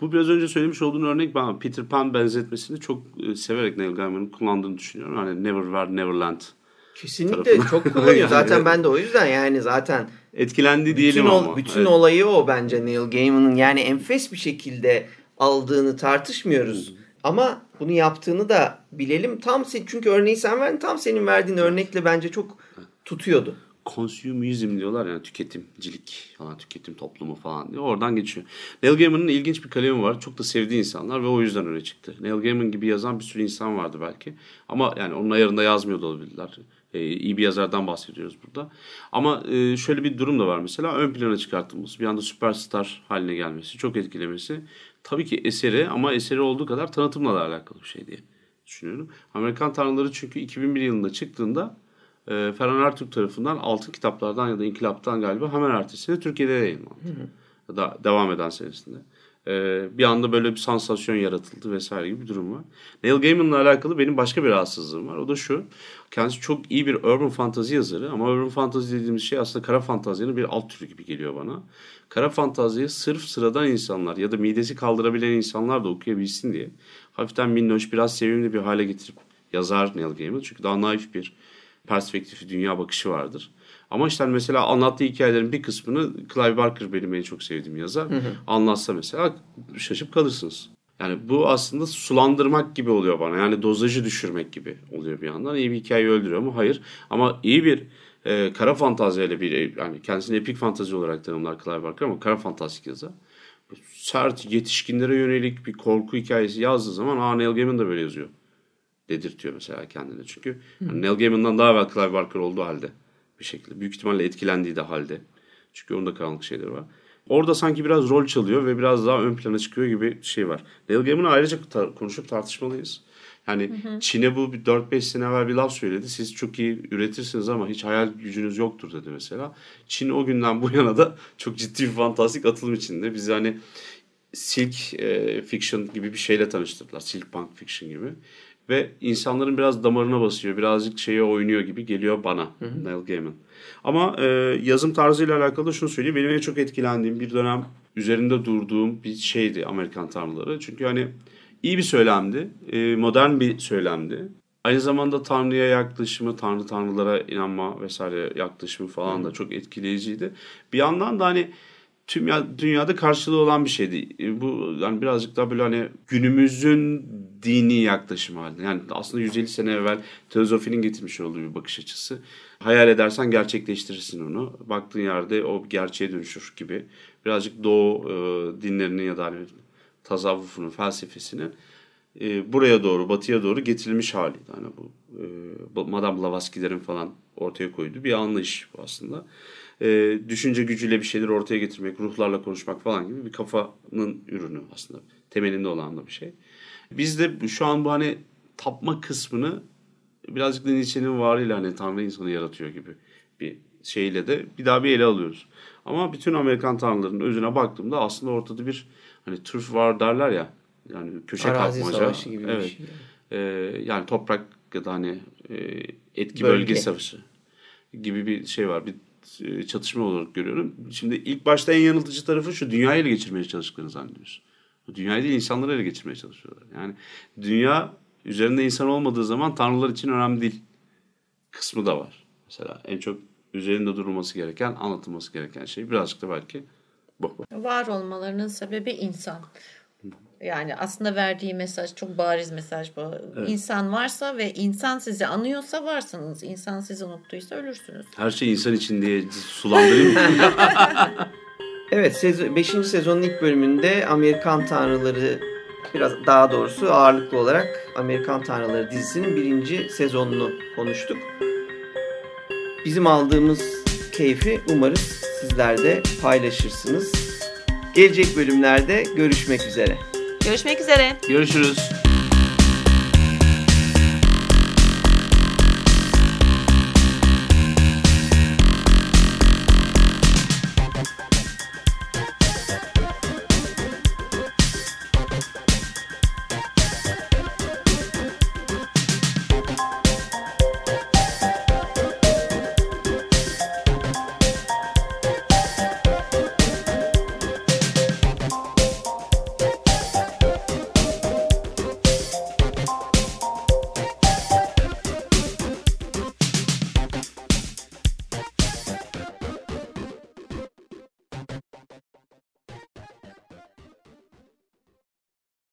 Bu biraz önce söylemiş olduğun örnek ben Peter Pan benzetmesini çok e, severek Neil Gaiman'ın kullandığını düşünüyorum. Hani Neverwhere Neverland Kesinlikle tarafına. çok [laughs] kullanıyor. zaten ben de o yüzden yani zaten etkilendi diyelim bütün ama. Bütün evet. olayı o bence Neil Gaiman'ın yani enfes bir şekilde aldığını tartışmıyoruz. Ama bunu yaptığını da bilelim. Tam sen, çünkü örneği sen verdin. Tam senin verdiğin örnekle bence çok tutuyordu. Consumerism diyorlar yani tüketimcilik falan tüketim toplumu falan diyor. Oradan geçiyor. Neil Gaiman'ın ilginç bir kalemi var. Çok da sevdiği insanlar ve o yüzden öyle çıktı. Neil Gaiman gibi yazan bir sürü insan vardı belki. Ama yani onun ayarında yazmıyor da olabilirler. Ee, iyi bir yazardan bahsediyoruz burada. Ama e, şöyle bir durum da var mesela. Ön plana çıkartılması, bir anda süperstar haline gelmesi, çok etkilemesi. Tabii ki eseri ama eseri olduğu kadar tanıtımla da alakalı bir şey diye düşünüyorum. Amerikan Tanrıları çünkü 2001 yılında çıktığında e, Ferhan Ertürk tarafından Altın Kitaplardan ya da İnkılap'tan galiba hemen ertesinde Türkiye'de yayınlandı. Ya da devam eden senesinde. E, bir anda böyle bir sansasyon yaratıldı vesaire gibi bir durum var. Neil Gaiman'la alakalı benim başka bir rahatsızlığım var. O da şu. Kendisi çok iyi bir urban fantazi yazarı ama urban fantazi dediğimiz şey aslında kara fantazinin bir alt türü gibi geliyor bana. Kara fantaziyi sırf sıradan insanlar ya da midesi kaldırabilen insanlar da okuyabilsin diye hafiften minnoş biraz sevimli bir hale getirip yazar Neil Gaiman. Çünkü daha naif bir perspektifi, dünya bakışı vardır. Ama işte hani mesela anlattığı hikayelerin bir kısmını Clive Barker benim en çok sevdiğim yazar. Hı hı. Anlatsa mesela şaşıp kalırsınız. Yani bu aslında sulandırmak gibi oluyor bana. Yani dozajı düşürmek gibi oluyor bir yandan. İyi bir hikaye öldürüyor mu? Hayır. Ama iyi bir e, kara fantaziyle bir yani kendisini epik fantazi olarak tanımlar Clive Barker ama kara fantastik yazar. Sert yetişkinlere yönelik bir korku hikayesi yazdığı zaman Aa Neil Gaiman da böyle yazıyor dedirtiyor mesela kendine. Çünkü yani Neil Gaiman'dan daha evvel Clive Barker olduğu halde bir şekilde. Büyük ihtimalle etkilendiği de halde. Çünkü onun da karanlık şeyleri var. Orada sanki biraz rol çalıyor ve biraz daha ön plana çıkıyor gibi şey var. Neil Gaiman'ı ayrıca tar- konuşup tartışmalıyız. Yani. Çin'e bu 4-5 sene evvel bir laf söyledi. Siz çok iyi üretirsiniz ama hiç hayal gücünüz yoktur dedi mesela. Çin o günden bu yana da çok ciddi bir fantastik atılım içinde. Biz hani Silk e, Fiction gibi bir şeyle tanıştırdılar. Silk Punk Fiction gibi ve insanların biraz damarına basıyor. Birazcık şeye oynuyor gibi geliyor bana hı hı. Neil Gaiman. Ama e, yazım tarzıyla alakalı şunu söyleyeyim. Benim en çok etkilendiğim bir dönem üzerinde durduğum bir şeydi Amerikan Tanrıları. Çünkü hani iyi bir söylemdi. E, modern bir söylemdi. Aynı zamanda Tanrı'ya yaklaşımı, Tanrı Tanrılara inanma vesaire yaklaşımı falan da çok etkileyiciydi. Bir yandan da hani tüm dünyada karşılığı olan bir şeydi. E, bu yani birazcık daha böyle hani günümüzün dini yaklaşımı halinde. Yani aslında 150 sene evvel teozofinin getirmiş olduğu bir bakış açısı. Hayal edersen gerçekleştirirsin onu. Baktığın yerde o gerçeğe dönüşür gibi. Birazcık doğu e, dinlerinin ya da hani tasavvufunun, felsefesinin e, buraya doğru, batıya doğru getirilmiş haliydi. Hani bu e, Madame Blavatsky'lerin falan ortaya koyduğu bir anlayış bu aslında e, düşünce gücüyle bir şeyler ortaya getirmek, ruhlarla konuşmak falan gibi bir kafanın ürünü aslında. Temelinde olan da bir şey. Biz de şu an bu hani tapma kısmını birazcık da Nietzsche'nin varıyla hani Tanrı insanı yaratıyor gibi bir şeyle de bir daha bir ele alıyoruz. Ama bütün Amerikan tanrılarının özüne baktığımda aslında ortada bir hani turf var derler ya yani köşe Arazi kapmaca. Savaşı gibi evet. bir şey. Ee, yani toprak ya da hani e, etki bölge. bölge savaşı gibi bir şey var. Bir e, çatışma olarak görüyorum. Şimdi ilk başta en yanıltıcı tarafı şu dünyayı ele geçirmeye çalıştıklarını zannediyoruz. Dünyayı değil insanları ele geçirmeye çalışıyorlar. Yani dünya üzerinde insan olmadığı zaman tanrılar için önemli değil kısmı da var. Mesela en çok üzerinde durulması gereken, anlatılması gereken şey birazcık da belki bu. Var olmalarının sebebi insan. Yani aslında verdiği mesaj çok bariz mesaj bu. Evet. İnsan varsa ve insan sizi anıyorsa varsınız. İnsan sizi unuttuysa ölürsünüz. Her şey insan için diye sulandırayım [laughs] evet 5. sezonun ilk bölümünde Amerikan Tanrıları biraz daha doğrusu ağırlıklı olarak Amerikan Tanrıları dizisinin birinci sezonunu konuştuk. Bizim aldığımız keyfi umarız sizler de paylaşırsınız. Gelecek bölümlerde görüşmek üzere. Görüşmek üzere. Görüşürüz.